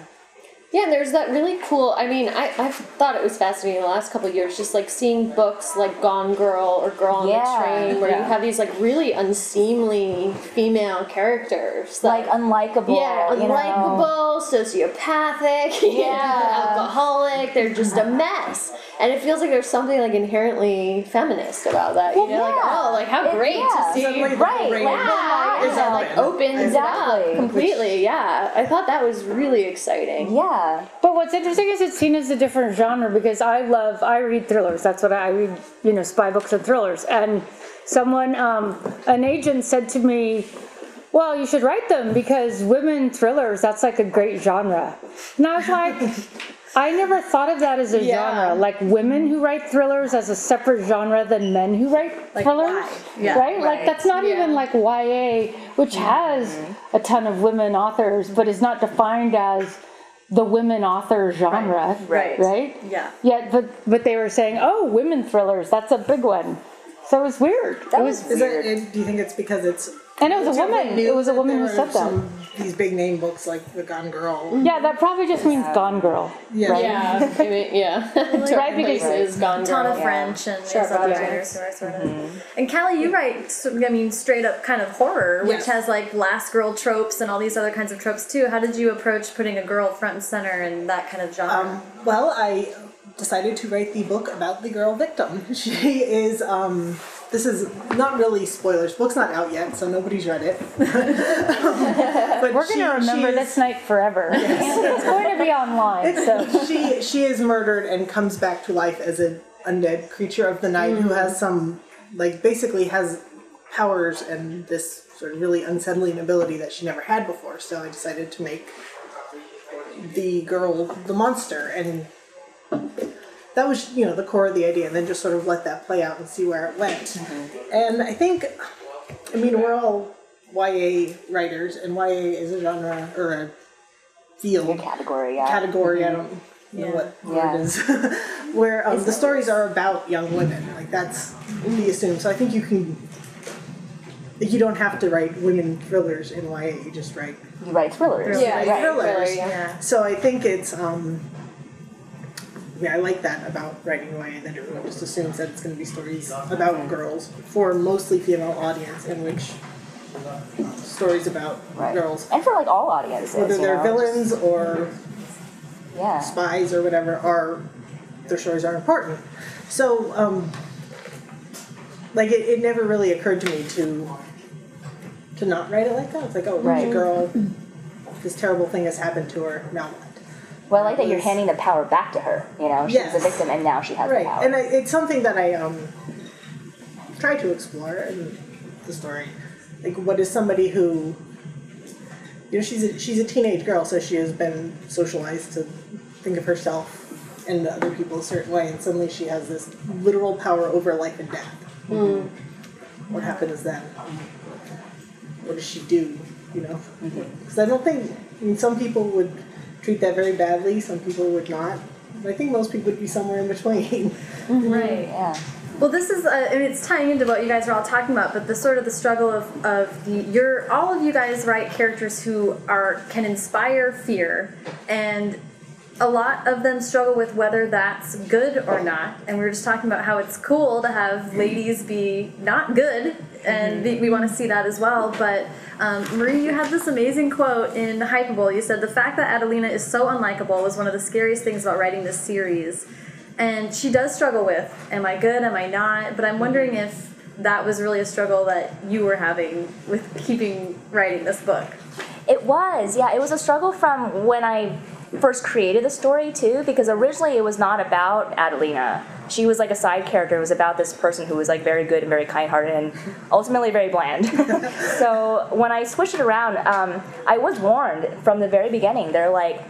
Speaker 5: Yeah, and there's that really cool. I mean, I, I've thought it was fascinating the last couple of years, just like seeing books like Gone Girl or Girl on
Speaker 6: Yeah,
Speaker 5: the Train, where you have these like really unseemly female characters.
Speaker 6: Like unlikable.
Speaker 5: yeah,
Speaker 6: you know?
Speaker 5: unlikable, sociopathic,
Speaker 6: Yeah.
Speaker 5: alcoholic. They're just a mess, and it feels like there's something like inherently feminist about that. You know, like oh, like how
Speaker 6: It-
Speaker 5: great
Speaker 6: yeah.
Speaker 5: to see.
Speaker 8: Suddenly the
Speaker 6: Right,
Speaker 8: brain
Speaker 6: yeah,
Speaker 8: is
Speaker 5: Yeah, like
Speaker 8: open.
Speaker 5: opens
Speaker 6: Exactly.
Speaker 5: up completely. Yeah, I thought that was really exciting.
Speaker 6: Yeah.
Speaker 2: But what's interesting is it's seen as a different genre because I love I read thrillers. That's what I, I read, you know, spy books and thrillers. And someone, um, an agent said to me, "Well, you should write them because women thrillers that's like a great genre." And I was like. I never thought of that as a genre, like women who write thrillers as a separate genre than men who write thrillers,
Speaker 4: why? Yeah,
Speaker 2: right? Like that's not even like YA, which mm-hmm. has a ton of women authors, but is not defined as the women author genre,
Speaker 4: Right.
Speaker 2: Right?
Speaker 4: Yeah.
Speaker 2: Yeah, but but they were saying, oh, women thrillers, that's a big one. So it was weird.
Speaker 6: That
Speaker 2: it
Speaker 6: was
Speaker 2: was,
Speaker 8: Is it, do you think it's because it's
Speaker 2: and it was a woman. It was a woman
Speaker 8: there
Speaker 2: who said that.
Speaker 8: These big name books like The Gone Girl.
Speaker 2: Yeah, that probably just means Gone Girl.
Speaker 8: Yeah.
Speaker 5: Yeah, I mean, yeah.
Speaker 2: Right, because-
Speaker 5: Places, Gone
Speaker 4: A ton
Speaker 5: Girl.
Speaker 4: of French and
Speaker 5: Sure,
Speaker 4: there's other
Speaker 5: yeah.
Speaker 4: writers who are sort of. And Kali, you write, I mean, straight up kind of horror, which
Speaker 8: Yes.
Speaker 4: has like last girl tropes and all these other kinds of tropes too. How did you approach putting a girl front and center in that kind of genre?
Speaker 8: Um, well, I decided to write the book about the girl victim. She is. Um, this is not really spoilers. Book's not out yet, so nobody's read it. Um, but
Speaker 2: We're gonna remember
Speaker 8: she
Speaker 2: this night forever. it's going to be online. So
Speaker 8: she she is murdered and comes back to life as an undead creature of the night who mm-hmm. has some like basically has powers and this sort of really unsettling ability that she never had before. So I decided to make the girl the monster and that was you know the core of the idea and then just sort of let that play out and see where it went. And I think I mean we're all YA writers and YA is a genre or a field
Speaker 6: Category, yeah.
Speaker 8: category. I don't know what
Speaker 6: Yeah.
Speaker 8: word it is. Where um, the stories are about young women, like that's the assume. So I think you can. You don't have to write women thrillers in YA. You just write
Speaker 6: You write thrillers.
Speaker 5: Yeah,
Speaker 8: write
Speaker 5: right,
Speaker 8: thrillers.
Speaker 5: thriller, yeah.
Speaker 8: So I think it's. um yeah, I like that about writing YA that everyone just assumes that it's going to be stories about girls for a mostly female audience, in which stories about
Speaker 6: Right.
Speaker 8: girls,
Speaker 6: And for like all audiences.
Speaker 8: whether they're
Speaker 6: know,
Speaker 8: villains or
Speaker 6: Yeah.
Speaker 8: spies or whatever are their stories are important. So, um, like it, it never really occurred to me to to not write it like that. It's like, oh, there's a girl, this terrible thing has happened to her. Now?
Speaker 6: Well, I like that you're handing the power back to her. You know, she's
Speaker 8: Yes.
Speaker 6: a victim and now she has the
Speaker 8: Right,
Speaker 6: power.
Speaker 8: and I, it's something that I um try to explore in the story. Like, what is somebody who, you know, she's a, she's a teenage girl, so she has been socialized to think of herself and other people a certain way, and suddenly she has this literal power over life and death. What happens then? What does she do? You know, because I don't think. I mean, some people would treat that very badly. Some people would not. But I think most people would be somewhere in between.
Speaker 4: Right.
Speaker 6: Yeah.
Speaker 4: Well, this is, uh, I mean, it's tying into what you guys are all talking about, but the sort of the struggle of, of the, you're, all of you guys write characters who are, can inspire fear, and a lot of them struggle with whether that's good or not. And we were just talking about how it's cool to have ladies be not good, and we, we want to see that as well. But um, Marie, you had this amazing quote in Hypable. You said, The fact that Adelina is so unlikable was one of the scariest things about writing this series. And she does struggle with, am I good, am I not? But I'm wondering if that was really a struggle that you were having with keeping writing this book.
Speaker 6: It was, yeah. It was a struggle from when I first created the story too, because originally it was not about Adelina. She was like a side character. It was about this person who was like very good and very kind-hearted and ultimately very bland. so when I switched it around, um, I was warned from the very beginning. They're like,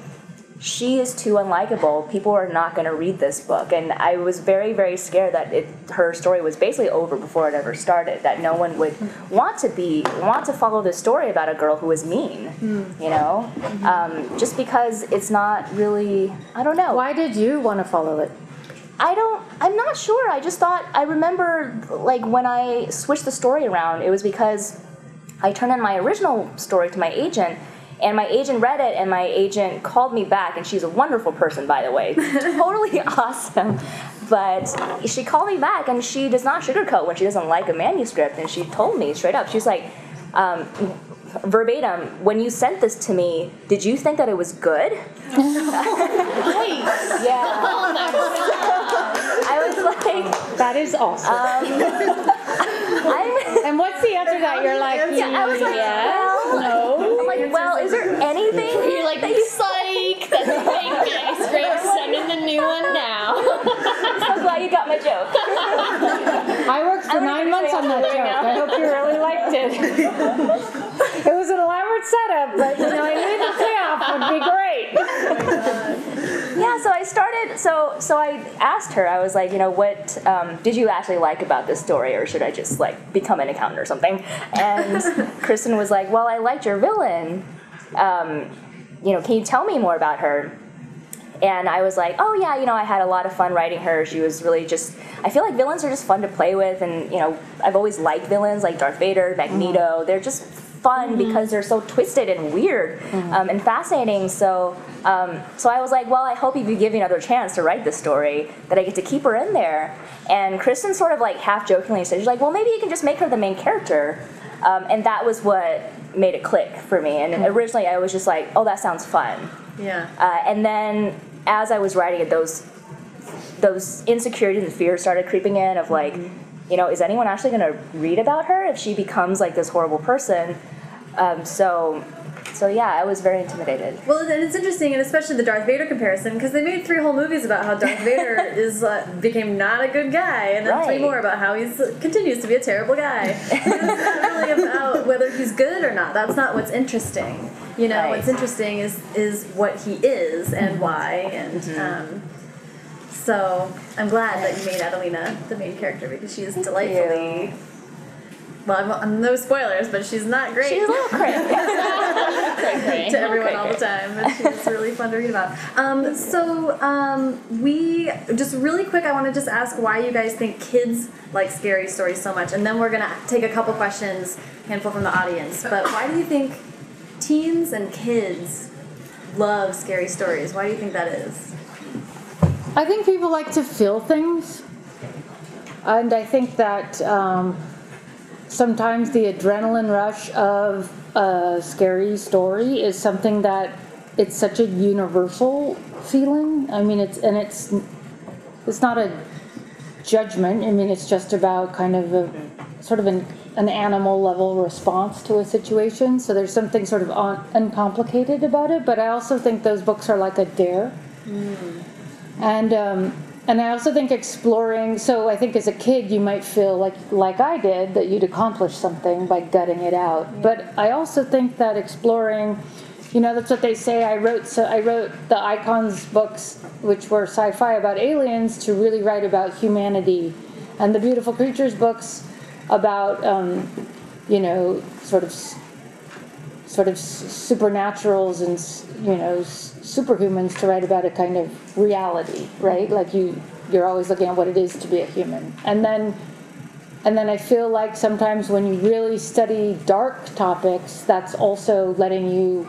Speaker 6: she is too unlikable. People are not going to read this book, and I was very, very scared that it, her story was basically over before it ever started. That no one would want to be want to follow this story about a girl who is mean. You know, um, just because it's not really. I don't know.
Speaker 2: Why did you want to follow it?
Speaker 6: I don't. I'm not sure. I just thought. I remember, like when I switched the story around, it was because I turned in my original story to my agent, and my agent read it, and my agent called me back, and she's a wonderful person, by the way, totally awesome. But she called me back, and she does not sugarcoat when she doesn't like a manuscript, and she told me straight up. She's like. Um, verbatim, when you sent this to me, did you think that it was good?
Speaker 5: Nice.
Speaker 6: Yeah.
Speaker 5: My god.
Speaker 6: I was like,
Speaker 2: That is awesome.
Speaker 6: I'm.
Speaker 2: and what's the answer that? You're like,
Speaker 6: Yeah, I was like,
Speaker 2: yes,
Speaker 6: well,
Speaker 2: no.
Speaker 6: I'm well, is there anything?
Speaker 5: You're like, psych, that's a fake manuscript, send in the new one now.
Speaker 6: so glad you got my joke.
Speaker 2: I worked for
Speaker 6: I'm
Speaker 2: nine months on that
Speaker 6: doing
Speaker 2: joke.
Speaker 6: now.
Speaker 2: I hope you really liked it. it was an elaborate setup, but you know, I knew the payoff would be great.
Speaker 6: Yeah, so I started. So so I asked her. I was like, you know, what um, did you actually like about this story, or should I just like become an accountant or something? And Kristen was like, well, I liked your villain. Um, you know, can you tell me more about her? And I was like, oh yeah, you know, I had a lot of fun writing her. She was really just. I feel like villains are just fun to play with, and you know, I've always liked villains like Darth Vader, Magneto. They're just fun because they're so twisted and weird um, and fascinating. So, um, so I was like, well, I hope if you give me another chance to write this story, that I get to keep her in there. And Kristen sort of like half jokingly said, she's like, well, maybe you can just make her the main character. Um, and that was what made it click for me. And originally, I was just like, oh, that sounds fun.
Speaker 4: Yeah.
Speaker 6: Uh, and then as I was writing it, those those insecurities and fears started creeping in of like, you know, is anyone actually going to read about her if she becomes like this horrible person? Um, so, so yeah, I was very intimidated.
Speaker 4: Well, and it's interesting, and especially the Darth Vader comparison, because they made three whole movies about how Darth Vader is uh, became not a good guy, and then three
Speaker 6: Right.
Speaker 4: more about how he continues to be a terrible guy. it's not really about whether he's good or not. That's not what's interesting. You know,
Speaker 6: Right.
Speaker 4: what's interesting is is what he is and why, and um, so I'm glad that you made Adelina the main character because she is delightfully. Well, I'm, I'm no spoilers, but she's not great
Speaker 6: She's a little crazy.
Speaker 4: to everyone all the time. And she's really fun to read about. Um, so um, we just really quick. I want to just ask why you guys think kids like scary stories so much, and then we're gonna take a couple questions, handful from the audience. But why do you think teens and kids love scary stories? Why do you think that is?
Speaker 2: I think people like to feel things, and I think that um, sometimes the adrenaline rush of a scary story is something that it's such a universal feeling. I mean, it's and it's it's not a judgment. I mean, it's just about kind of a sort of an, an animal level response to a situation. So there's something sort of un, uncomplicated about it. But I also think those books are like a dare. And um, and I also think exploring. So I think as a kid you might feel like like I did that you'd accomplish something by gutting it out. But I also think that exploring, you know, that's what they say. I wrote so I wrote the icons books, which were sci-fi about aliens, to really write about humanity, and the beautiful creatures books about um, you know sort of sort of supernaturals and you know superhumans to write about a kind of reality, right? Like you you're always looking at what it is to be a human, and then and then I feel like sometimes when you really study dark topics, that's also letting you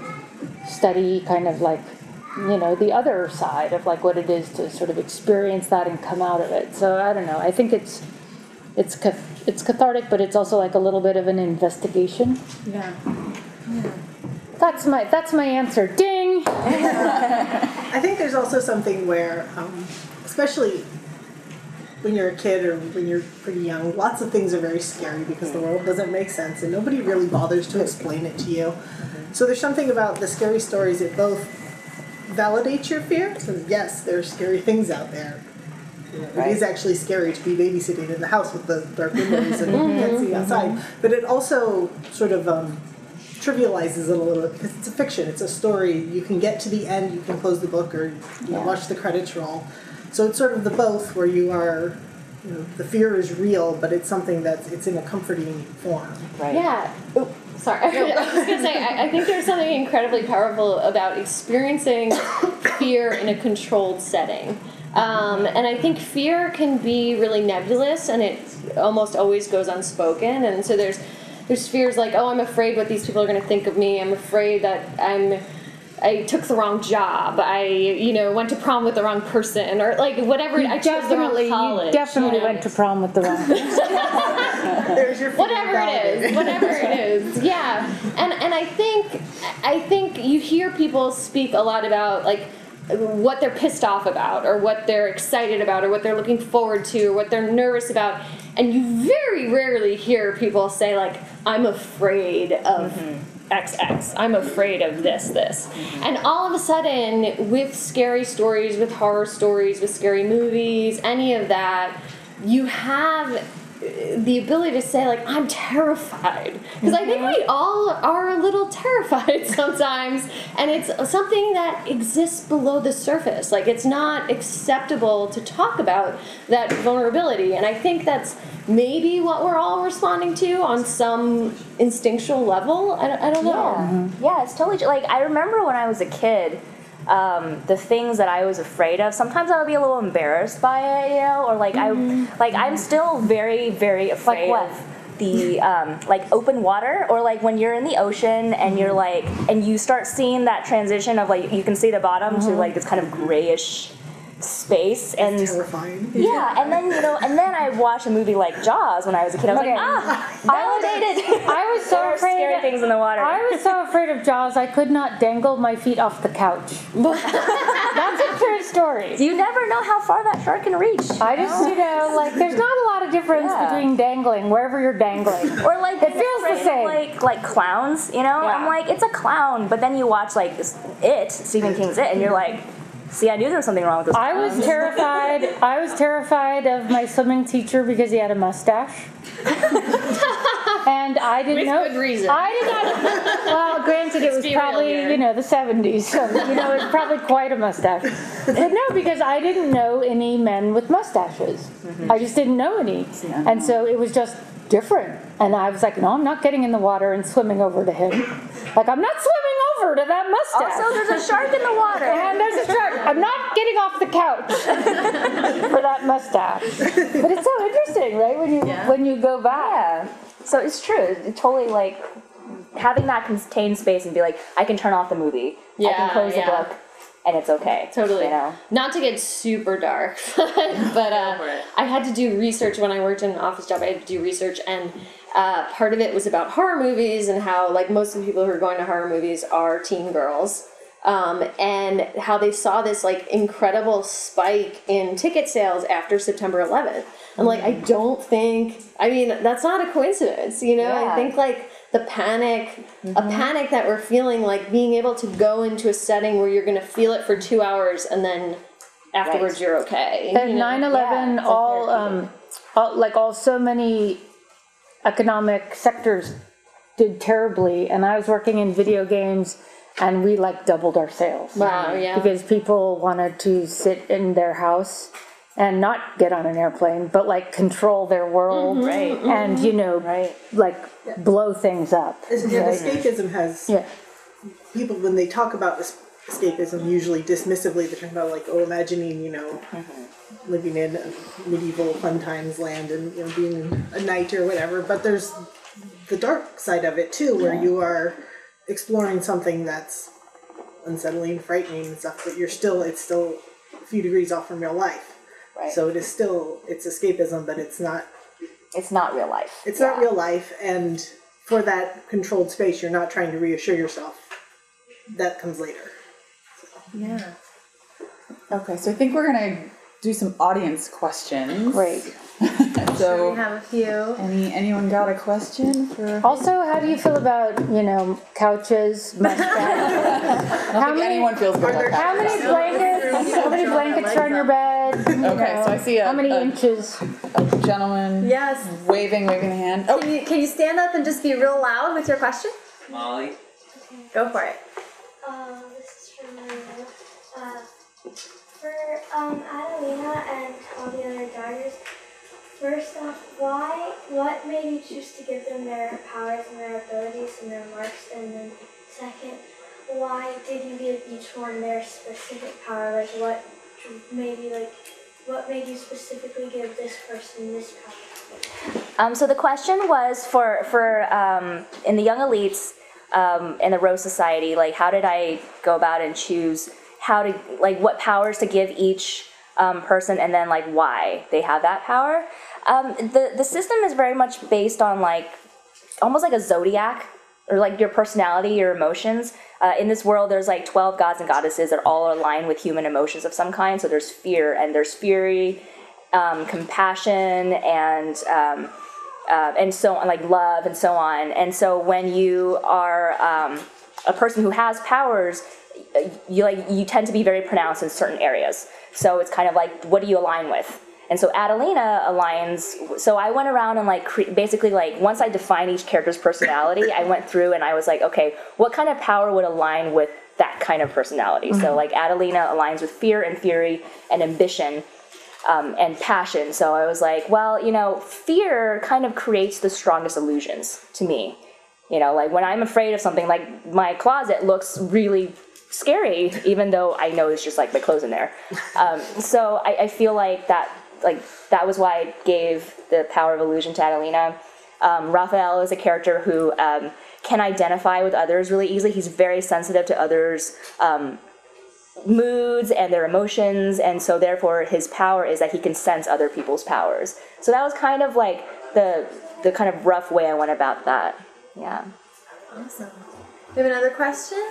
Speaker 2: study kind of like you know the other side of like what it is to sort of experience that and come out of it. So I don't know. I think it's it's it's cathartic, but it's also like a little bit of an investigation.
Speaker 4: Yeah.
Speaker 2: That's my that's my answer. Ding.
Speaker 8: I think there's also something where, um, especially when you're a kid or when you're pretty young, lots of things are very scary because the world doesn't make sense and nobody really bothers to explain it to you. So there's something about the scary stories that both validates your fear. So yes, there are scary things out there. You know, It is actually scary to be babysitting in the house with the dark windows and you can't see outside. But it also sort of um, trivializes it a little bit because it's a fiction. It's a story. You can get to the end, you can close the book, or you know, watch the credits roll. So it's sort of the both where you are. You know, the fear is real, but it's something that's it's in a comforting form. Right.
Speaker 5: Yeah. Oh, sorry. I was just gonna say, I, I think there's something incredibly powerful about experiencing fear in a controlled setting. Um, and I think fear can be really nebulous, and it almost always goes unspoken. And so there's there's fears like, oh, I'm afraid what these people are going to think of me. I'm afraid that I'm I took the wrong job. I you know went to prom with the wrong person, or like whatever. I chose the wrong
Speaker 2: Definitely,
Speaker 5: college.
Speaker 2: you definitely
Speaker 5: you know?
Speaker 2: went to prom with the wrong.
Speaker 8: There's your
Speaker 5: whatever it is whatever it is yeah and and i think i think you hear people speak a lot about like what they're pissed off about or what they're excited about or what they're looking forward to or what they're nervous about and you very rarely hear people say like i'm afraid of mm-hmm. xx i'm afraid of this this. Mm-hmm. And all of a sudden with scary stories with horror stories with scary movies any of that you have the ability to say like i'm terrified. Because i think we all are a little terrified sometimes and it's something that exists below the surface. Like it's not acceptable to talk about that vulnerability and i think that's maybe what we're all responding to on some instinctual level. I, don't- I don't know.
Speaker 6: Yeah, yeah, it's totally like I remember when I was a kid. Um, the things that I was afraid of. Sometimes I would be a little embarrassed by it, you know, or like I, like I'm still very, very afraid Like what? of the um, like open water, or like when you're in the ocean and you're like, and you start seeing that transition of like you can see the bottom to like this kind of grayish space and
Speaker 8: terrifying.
Speaker 6: yeah, and then you know, and then I watched a movie like Jaws when I was a kid. I was
Speaker 2: Okay.
Speaker 6: like, ah, validated.
Speaker 2: I was so
Speaker 6: there
Speaker 2: afraid.
Speaker 6: scary
Speaker 2: of-
Speaker 6: things in the water.
Speaker 2: I was so afraid of Jaws. I could not dangle my feet off the couch. That's a true story.
Speaker 6: you never know how far that shark can reach.
Speaker 2: I just, you know, like there's not a lot of difference
Speaker 6: Yeah.
Speaker 2: between dangling wherever you're dangling.
Speaker 6: Or like
Speaker 2: It feels the same.
Speaker 6: Like like clowns, you know. I'm like, it's a clown, but then you watch like this, it Stephen King's It, and you're like, see, I knew there was something wrong with this.
Speaker 2: I was terrified. I was terrified of my swimming teacher because he had a mustache. and I didn't
Speaker 5: With
Speaker 2: know.
Speaker 5: good reason.
Speaker 2: I did not. Well, granted, it was
Speaker 5: be real
Speaker 2: probably
Speaker 5: here.
Speaker 2: you know the '70s, so you know it's probably quite a mustache. But no, because I didn't know any men with mustaches. Mm-hmm. I just didn't know any, and so it was just different. And I was like, no, I'm not getting in the water and swimming over to him. Like I'm not swimming over to that mustache.
Speaker 6: Also, there's a shark in the water.
Speaker 2: And there's a shark. I'm not getting off the couch for that mustache. But it's so interesting, right? When you when you go back.
Speaker 6: Yeah. So it's true. It's totally like having that contained space and be like, I can turn off the movie.
Speaker 5: Yeah, I
Speaker 6: can close
Speaker 5: yeah.
Speaker 6: the book, and it's okay.
Speaker 5: Totally.
Speaker 6: You know.
Speaker 5: Not to get super dark, but uh, I had to do research when I worked in an office job. I had to do research, and uh, part of it was about horror movies and how, like, most of the people who are going to horror movies are teen girls. Um, and how they saw this like incredible spike in ticket sales after September 11th. I'm like, I don't think. I mean, that's not a coincidence, you know. I think like the panic, a panic that we're feeling, like being able to go into a setting where you're going to feel it for two hours and then afterwards
Speaker 6: Right.
Speaker 5: you're okay.
Speaker 2: And
Speaker 5: you know?
Speaker 2: 9 11,
Speaker 6: Yeah,
Speaker 2: all, um, all, like all so many economic sectors did terribly. And I was working in video games and we like doubled our sales.
Speaker 5: Wow, yeah.
Speaker 2: Because people wanted to sit in their house and not get on an airplane, but like control their world, mm-hmm,
Speaker 6: Right. Mm-hmm.
Speaker 2: And you know,
Speaker 6: Right.
Speaker 2: like blow things up.
Speaker 8: And
Speaker 2: right?
Speaker 8: escapism has
Speaker 2: Yeah.
Speaker 8: people when they talk about es- escapism usually dismissively they're talking about like oh imagining you know mm-hmm. Living in a medieval fun times land and you know being a knight or whatever but there's the dark side of it too where you are exploring something that's unsettling frightening and stuff but you're still it's still a few degrees off from real life
Speaker 6: Right.
Speaker 8: so it is still it's escapism but it's not
Speaker 6: It's not real life.
Speaker 8: it's not real life and for that controlled space you're not trying to reassure yourself that comes later
Speaker 6: Yeah.
Speaker 7: Okay, so I think we're gonna do some audience questions.
Speaker 2: Great.
Speaker 7: So,
Speaker 4: We have a few.
Speaker 7: any anyone got a question for?
Speaker 2: Also, how do you feel about you know couches, mustache?
Speaker 7: I don't anyone feels good about
Speaker 2: How many blankets? How many blankets are on your bed? You
Speaker 7: Okay,
Speaker 2: know,
Speaker 7: so I see a-
Speaker 2: how many
Speaker 7: a-
Speaker 2: inches?
Speaker 7: A gentleman
Speaker 4: Yes.
Speaker 7: waving, waving the hand. Oh,
Speaker 4: Can you, can you stand up and just be real loud with your question?
Speaker 11: Molly.
Speaker 4: Go for it.
Speaker 12: Um, this is from Uh, for um, Adelina and all the other Daggers, first off, why, what made you choose to give them their powers and their abilities and their marks? And then second, why did you give each one their specific power? Like what you like, what made you specifically give this person this power?
Speaker 6: Um, so the question was for for um, in the young elites um, in the Rose Society, like how did I go about and choose how to like what powers to give each um, person, and then like why they have that power. Um, the the system is very much based on like almost like a zodiac or like your personality, your emotions. Uh, in this world, there's like 12 gods and goddesses that all align with human emotions of some kind. So there's fear and there's fury, um, compassion, and um, uh, and so on, like love and so on. And so when you are um, a person who has powers, you like you tend to be very pronounced in certain areas. So it's kind of like what do you align with? And so Adelina aligns. So I went around and like cre- basically like once I defined each character's personality, I went through and I was like, okay, what kind of power would align with that kind of personality? So like Adelina aligns with fear and fury and ambition um, and passion. So I was like, well, you know, fear kind of creates the strongest illusions to me. You know, like when I'm afraid of something, like my closet looks really scary, even though I know it's just like my clothes in there. Um, so I, I feel like that, like that was why I gave the power of illusion to Adelina. Um, Raphael is a character who um, can identify with others really easily. He's very sensitive to others' um, moods and their emotions, and so therefore his power is that he can sense other people's powers. So that was kind of like the the kind of rough way I went about that. Yeah.
Speaker 4: Awesome. We have another question.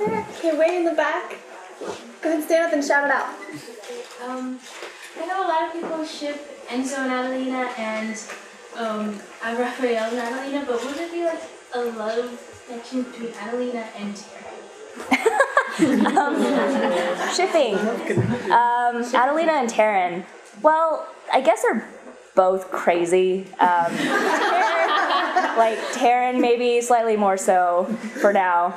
Speaker 4: Okay, way in the back. Go ahead and stand up and shout it out.
Speaker 12: Um, I know a lot of people ship Enzo and Adelina and um, uh, Raphael and Adelina, but would it be like a love connection between Adelina and Terry?
Speaker 6: Shipping. Um, Adelina and Teren. Well, I guess they're both crazy. Um, like Teren, maybe slightly more so for now.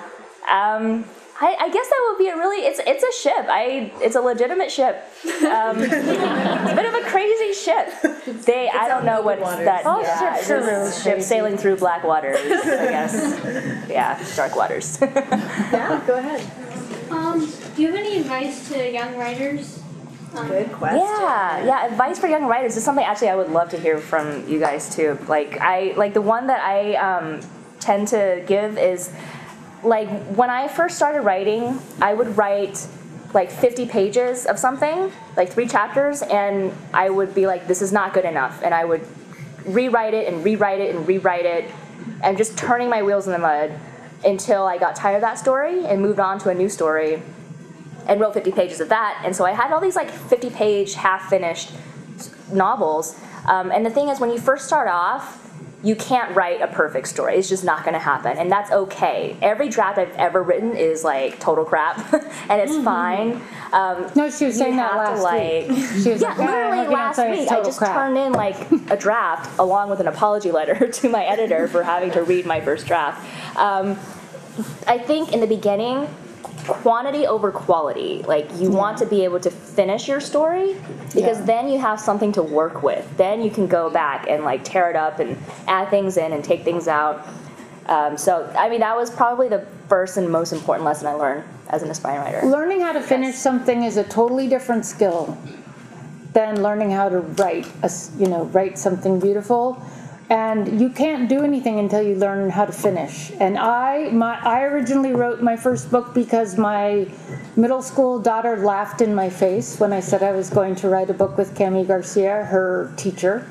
Speaker 6: Um, I, I guess that would be a really it's it's a ship. I it's a legitimate ship. Um, it's a bit of a crazy ship. They I don't know what that.
Speaker 2: All
Speaker 6: yeah,
Speaker 2: ships are really
Speaker 6: ship
Speaker 2: crazy.
Speaker 6: sailing through black waters. I guess. Yeah, dark waters.
Speaker 4: Yeah, go ahead.
Speaker 12: Um, do you have any advice to young writers? Um,
Speaker 4: Good question.
Speaker 6: Yeah, yeah. Advice for young writers is something actually I would love to hear from you guys too. Like I like the one that I um, tend to give is like when I first started writing, I would write like 50 pages of something, like three chapters, and I would be like, this is not good enough, and I would rewrite it and rewrite it and rewrite it, and just turning my wheels in the mud until I got tired of that story and moved on to a new story and wrote 50 pages of that. And so I had all these like 50 page, half finished novels. Um, and the thing is, when you first start off, you can't write a perfect story. It's just not going to happen, and that's okay. Every draft I've ever written is like total crap, and it's fine. Um,
Speaker 2: No, she was saying that last
Speaker 6: like,
Speaker 2: week. She was
Speaker 6: yeah,
Speaker 2: like, "Ah, I'm
Speaker 6: literally last week, I just
Speaker 2: crap."
Speaker 6: turned in like a draft along with an apology letter to my editor for having to read my first draft. Um, I think in the beginning, quantity over quality. Like you want to be able to finish your story because
Speaker 2: Yeah.
Speaker 6: then you have something to work with. Then you can go back and like tear it up and add things in and take things out. Um, so I mean that was probably the first and most important lesson I learned as an aspiring writer.
Speaker 2: Learning how to finish something is a totally different skill than learning how to write, a, you know, write something beautiful. And you can't do anything until you learn how to finish. And I, my, I originally wrote my first book because my middle school daughter laughed in my face when I said I was going to write a book with Kami Garcia, her teacher.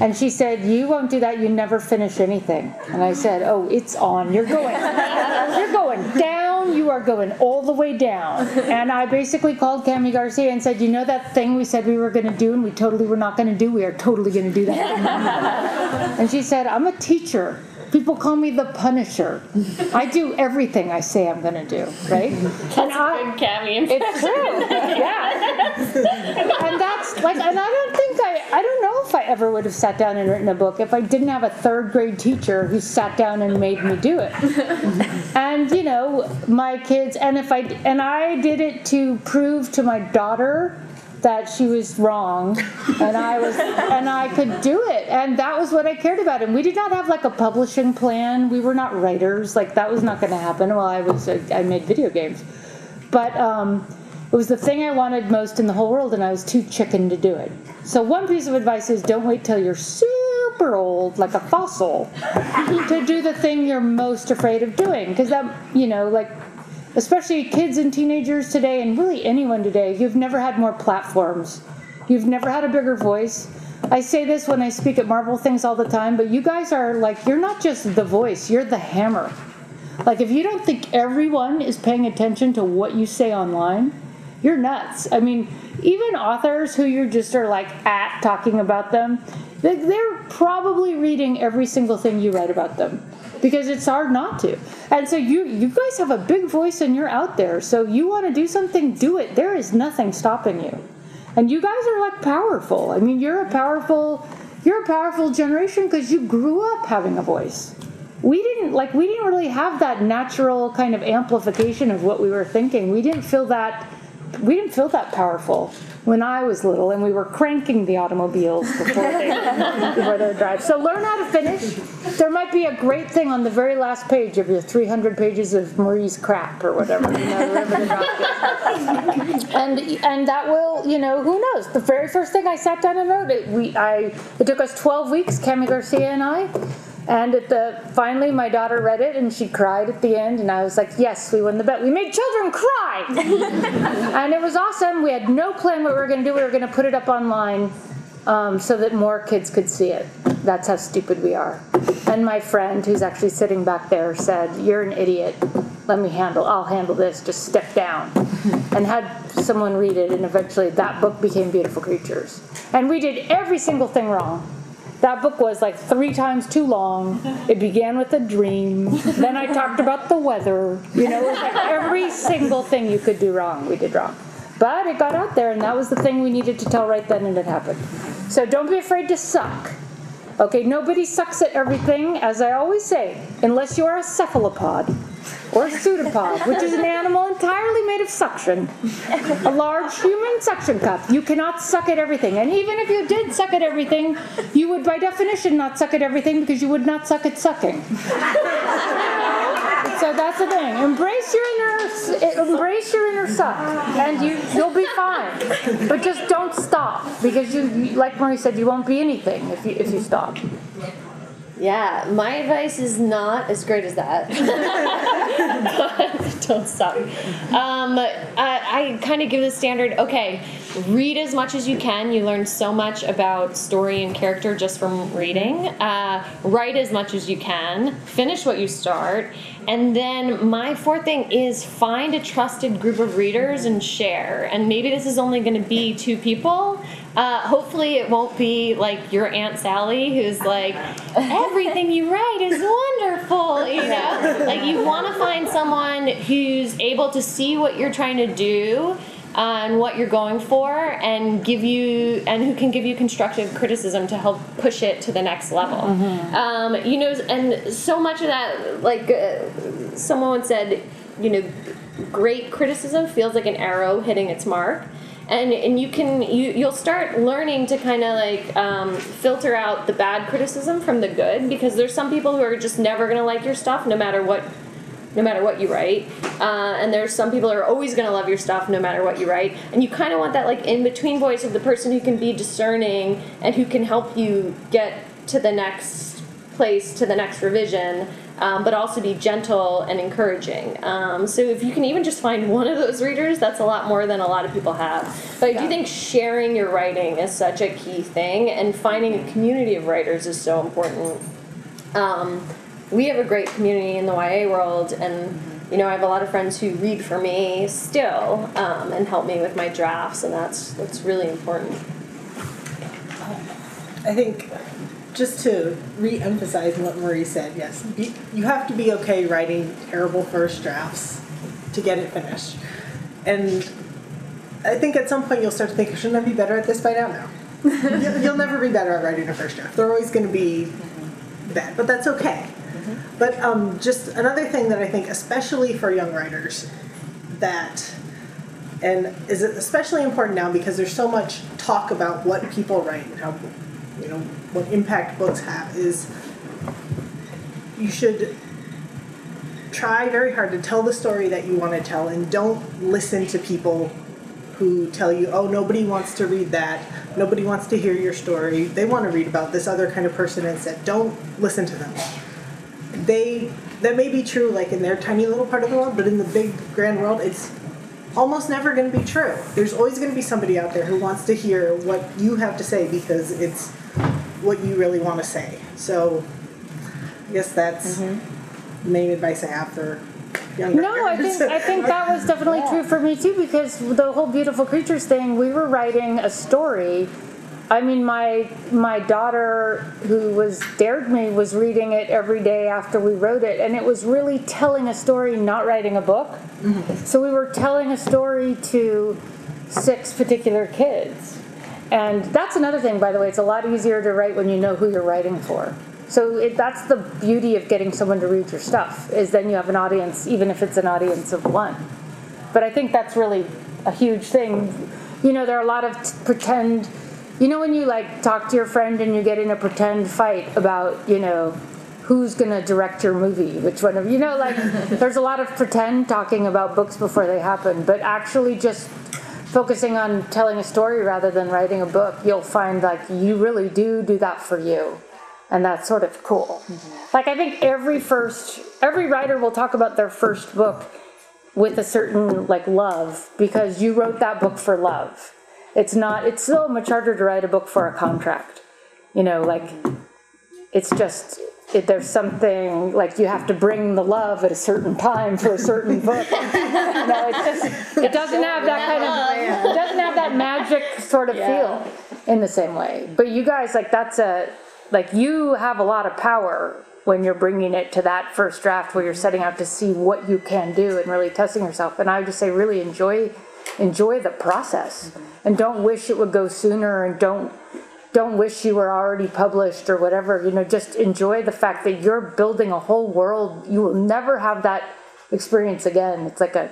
Speaker 2: And she said, "You won't do that. You never finish anything." And I said, "Oh, it's on. You're going. You're going are going all the way down." And I basically called Kami Garcia and said, "You know that thing we said we were going to do, and we totally were not going to do. We are totally going to do that." and she said, "I'm a teacher." People call me the Punisher. I do everything I say I'm going to do, right? and I,
Speaker 5: Good Kami
Speaker 2: it's true. Yeah. and that's like, and I don't think I, I don't know if I ever would have sat down and written a book if I didn't have a third grade teacher who sat down and made me do it. and you know, my kids, and if I, and I did it to prove to my daughter that she was wrong and I was and I could do it and that was what I cared about and we did not have like a publishing plan. We were not writers like that was not going to happen. While I was I made video games. But um, it was the thing I wanted most in the whole world and I was too chicken to do it. So one piece of advice is don't wait till you're super old like a fossil to do the thing you're most afraid of doing because that you know like especially kids and teenagers today, and really anyone today, you've never had more platforms. You've never had a bigger voice. I say this when I speak at Marvel things all the time, but you guys are like, you're not just the voice, you're the hammer. Like, if you don't think everyone is paying attention to what you say online, you're nuts. I mean, even authors who you just are like at talking about them, they- they're probably reading every single thing you write about them because it's hard not to. And so you you guys have a big voice and you're out there. So you want to do something, do it. There is nothing stopping you. And you guys are like powerful. I mean, you're a powerful you're a powerful generation because you grew up having a voice. We didn't like we didn't really have that natural kind of amplification of what we were thinking. We didn't feel that we didn't feel that powerful when I was little, and we were cranking the automobiles before they before they would drive. So learn how to finish. There might be a great thing on the very last page of your 300 pages of Marie's crap or whatever. You know, whatever the doc is. and and that will, you know, who knows? The very first thing I sat down and wrote it. We I it took us 12 weeks, Kami Garcia and I. And at the finally, my daughter read it and she cried at the end, and I was like, "Yes, we won the bet. We made children cry, and it was awesome. We had no plan what we were going to do. We were going to put it up online um, so that more kids could see it. That's how stupid we are." And my friend, who's actually sitting back there, said, "You're an idiot. Let me handle. I'll handle this. Just step down." And had someone read it, and eventually that book became Beautiful Creatures. And we did every single thing wrong. That book was like three times too long. It began with a dream. Then I talked about the weather. You know, it was like every single thing you could do wrong, we did wrong. But it got out there, and that was the thing we needed to tell right then, and it happened. So don't be afraid to suck. Okay, nobody sucks at everything, as I always say, unless you are a cephalopod or a pseudopod, which is an animal entirely made of suction. A large human suction cup. You cannot suck at everything. And even if you did suck at everything, you would by definition not suck at everything because you would not suck at sucking. So that's the thing. Embrace your inner, embrace your inner suck, and you you'll be fine. But just don't stop because you, like Marie said, you won't be anything if you if you stop.
Speaker 5: Yeah, my advice is not as great as that. But don't stop. Um, I, I kind of give the standard okay, read as much as you can. You learn so much about story and character just from reading. Uh, write as much as you can. Finish what you start. And then my fourth thing is find a trusted group of readers and share. And maybe this is only going to be two people. Uh, hopefully, it won't be like your Aunt Sally, who's like, everything you write is wonderful. You know, like you want to find someone who's able to see what you're trying to do uh, and what you're going for, and give you and who can give you constructive criticism to help push it to the next level. Um, you know, and so much of that, like uh, someone said, you know great criticism feels like an arrow hitting its mark and and you can you you'll start learning to kind of like um, filter out the bad criticism from the good because there's some people who are just never gonna like your stuff no matter what no matter what you write. Uh, and there's some people who are always going to love your stuff no matter what you write. And you kind of want that like in between voice of the person who can be discerning and who can help you get to the next place to the next revision um, but also be gentle and encouraging. Um, so if you can even just find one of those readers, that's a lot more than a lot of people have. But I do think sharing your writing is such a key thing, and finding a community of writers is so important. Um, we have a great community in the YA world, and you know I have a lot of friends who read for me still um, and help me with my drafts, and that's that's really important.
Speaker 8: I think just to re-emphasize what Marie said, yes, you, you have to be okay writing terrible first drafts to get it finished. And I think at some point you'll start to think, shouldn't I be better at this by now? No. you'll, never be better at writing a first draft. They're always going to be bad, but that's okay. But um, just another thing that I think, especially for young writers, that and is especially important now because there's so much talk about what people write and how you know what impact books have is you should try very hard to tell the story that you want to tell and don't listen to people who tell you oh nobody wants to read that. Nobody wants to hear your story. They want to read about this other kind of person instead. Don't listen to them. They that may be true like in their tiny little part of the world but in the big grand world it's almost never going to be true. There's always going to be somebody out there who wants to hear what you have to say because it's what you really want to say so i guess that's the main advice i have for young
Speaker 2: No, I think I think that was definitely true for me too because the whole beautiful creatures thing. We were writing a story. I mean, my my daughter, who was dared me, was reading it every day after we wrote it, and it was really telling a story, not writing a book. Mm-hmm. So we were telling a story to six particular kids, and that's another thing. By the way, it's a lot easier to write when you know who you're writing for. So it, that's the beauty of getting someone to read your stuff is then you have an audience, even if it's an audience of one. But I think that's really a huge thing. You know, there are a lot of t- pretend. You know, when you like talk to your friend and you get in a pretend fight about, you know, who's going to direct your movie, which one of you know, like there's a lot of pretend talking about books before they happen, but actually just focusing on telling a story rather than writing a book, you'll find like you really do do that for you and that's sort of cool. Mm-hmm. Like I think every first every writer will talk about their first book with a certain like love because you wrote that book for love. It's not it's so much harder to write a book for a contract. You know, like it's just it, there's something like you have to bring the love at a certain time for a certain book. just it doesn't have that kind of it doesn't have that magic sort of feel in the same way. But you guys like that's a like you have a lot of power when you're bringing it to that first draft where you're setting out to see what you can do and really testing yourself. And I would just say really enjoy enjoy the process and don't wish it would go sooner and don't don't wish you were already published or whatever. You know, just enjoy the fact that you're building a whole world. You will never have that experience again. It's like a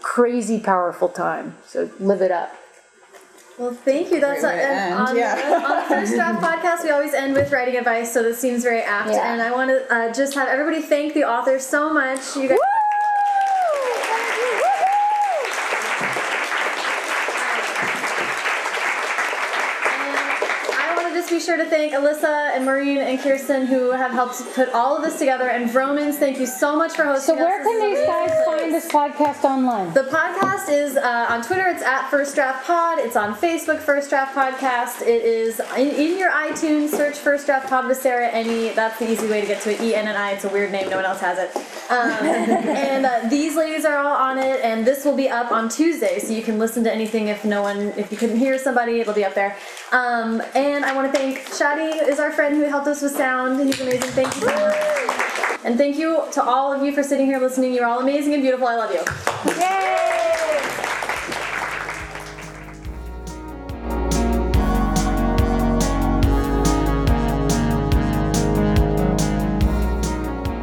Speaker 2: crazy powerful time. So live it up.
Speaker 4: Well, thank you. That's
Speaker 7: Great way to
Speaker 4: and on,
Speaker 7: yeah.
Speaker 4: the, on the first draft podcast. We always end with writing advice, so this seems very apt.
Speaker 6: Yeah.
Speaker 4: And I want to uh, just have everybody thank the author so much. You guys. I want to just be sure to thank Elissa and Maurene and Kirsten who have helped put all of this together. And Vroman's, thank you so much for hosting.
Speaker 2: So where
Speaker 4: us.
Speaker 2: can these guys find this podcast online?
Speaker 4: The podcast is uh, on Twitter. It's at First Draft Pod. It's on Facebook, First Draft Podcast. It is in, in your iTunes. Search First Draft Pod with Sarah Enni. That's the easy way to get to it. E N N I. It's a weird name. No one else has it. Um, and uh, these ladies are all on it. And this will be up on Tuesday, so you can listen to anything. If no one, if you couldn't hear somebody, it'll be up there. Um, and I want to thank Shadi, is our friend who helped us with sound. He's amazing. Thank you so much. And thank you to all of you for sitting here listening. You're all amazing and beautiful. I love you. Yay!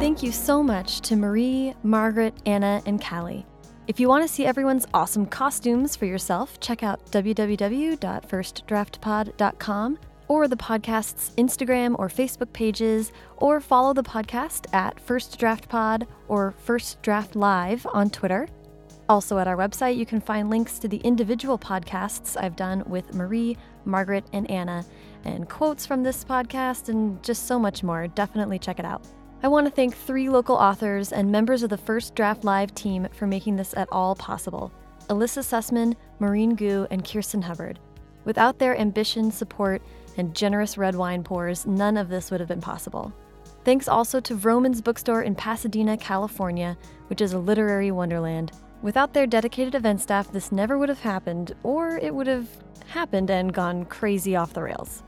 Speaker 1: Thank you so much to Marie, Margaret, Anna, and Kali. If you want to see everyone's awesome costumes for yourself, check out www.firstdraftpod.com or the podcast's Instagram or Facebook pages, or follow the podcast at First Draft Pod or First Draft Live on Twitter. Also, at our website, you can find links to the individual podcasts I've done with Marie, Margaret, and Anna, and quotes from this podcast, and just so much more. Definitely check it out. I want to thank three local authors and members of the First Draft Live team for making this at all possible Elissa Sussman, Maurene Goo, and Kirsten Hubbard. Without their ambition, support, and generous red wine pours, none of this would have been possible. Thanks also to Vroman's Bookstore in Pasadena, California, which is a literary wonderland. Without their dedicated event staff, this never would have happened, or it would have happened and gone crazy off the rails.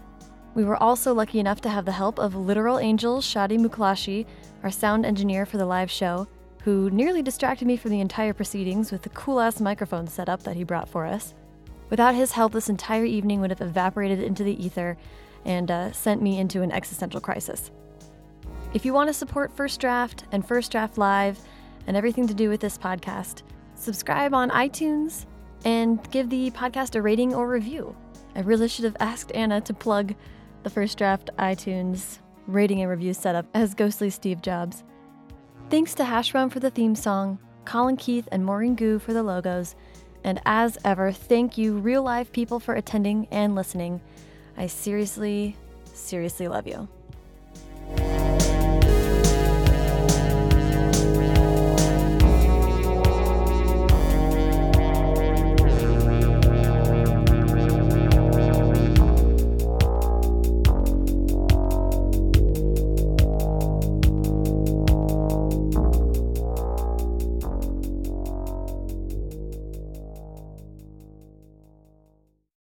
Speaker 1: We were also lucky enough to have the help of literal angel Shadi Muklashi, our sound engineer for the live show, who nearly distracted me from the entire proceedings with the cool ass microphone setup that he brought for us. Without his help, this entire evening would have evaporated into the ether and uh, sent me into an existential crisis. If you want to support First Draft and First Draft Live and everything to do with this podcast, subscribe on iTunes and give the podcast a rating or review. I really should have asked Anna to plug the First Draft iTunes rating and review setup as ghostly Steve Jobs. Thanks to Hashbrown for the theme song, Colin Keith and Maurene Goo for the logos, and as ever, thank you, real live people, for attending and listening. I seriously, seriously love you.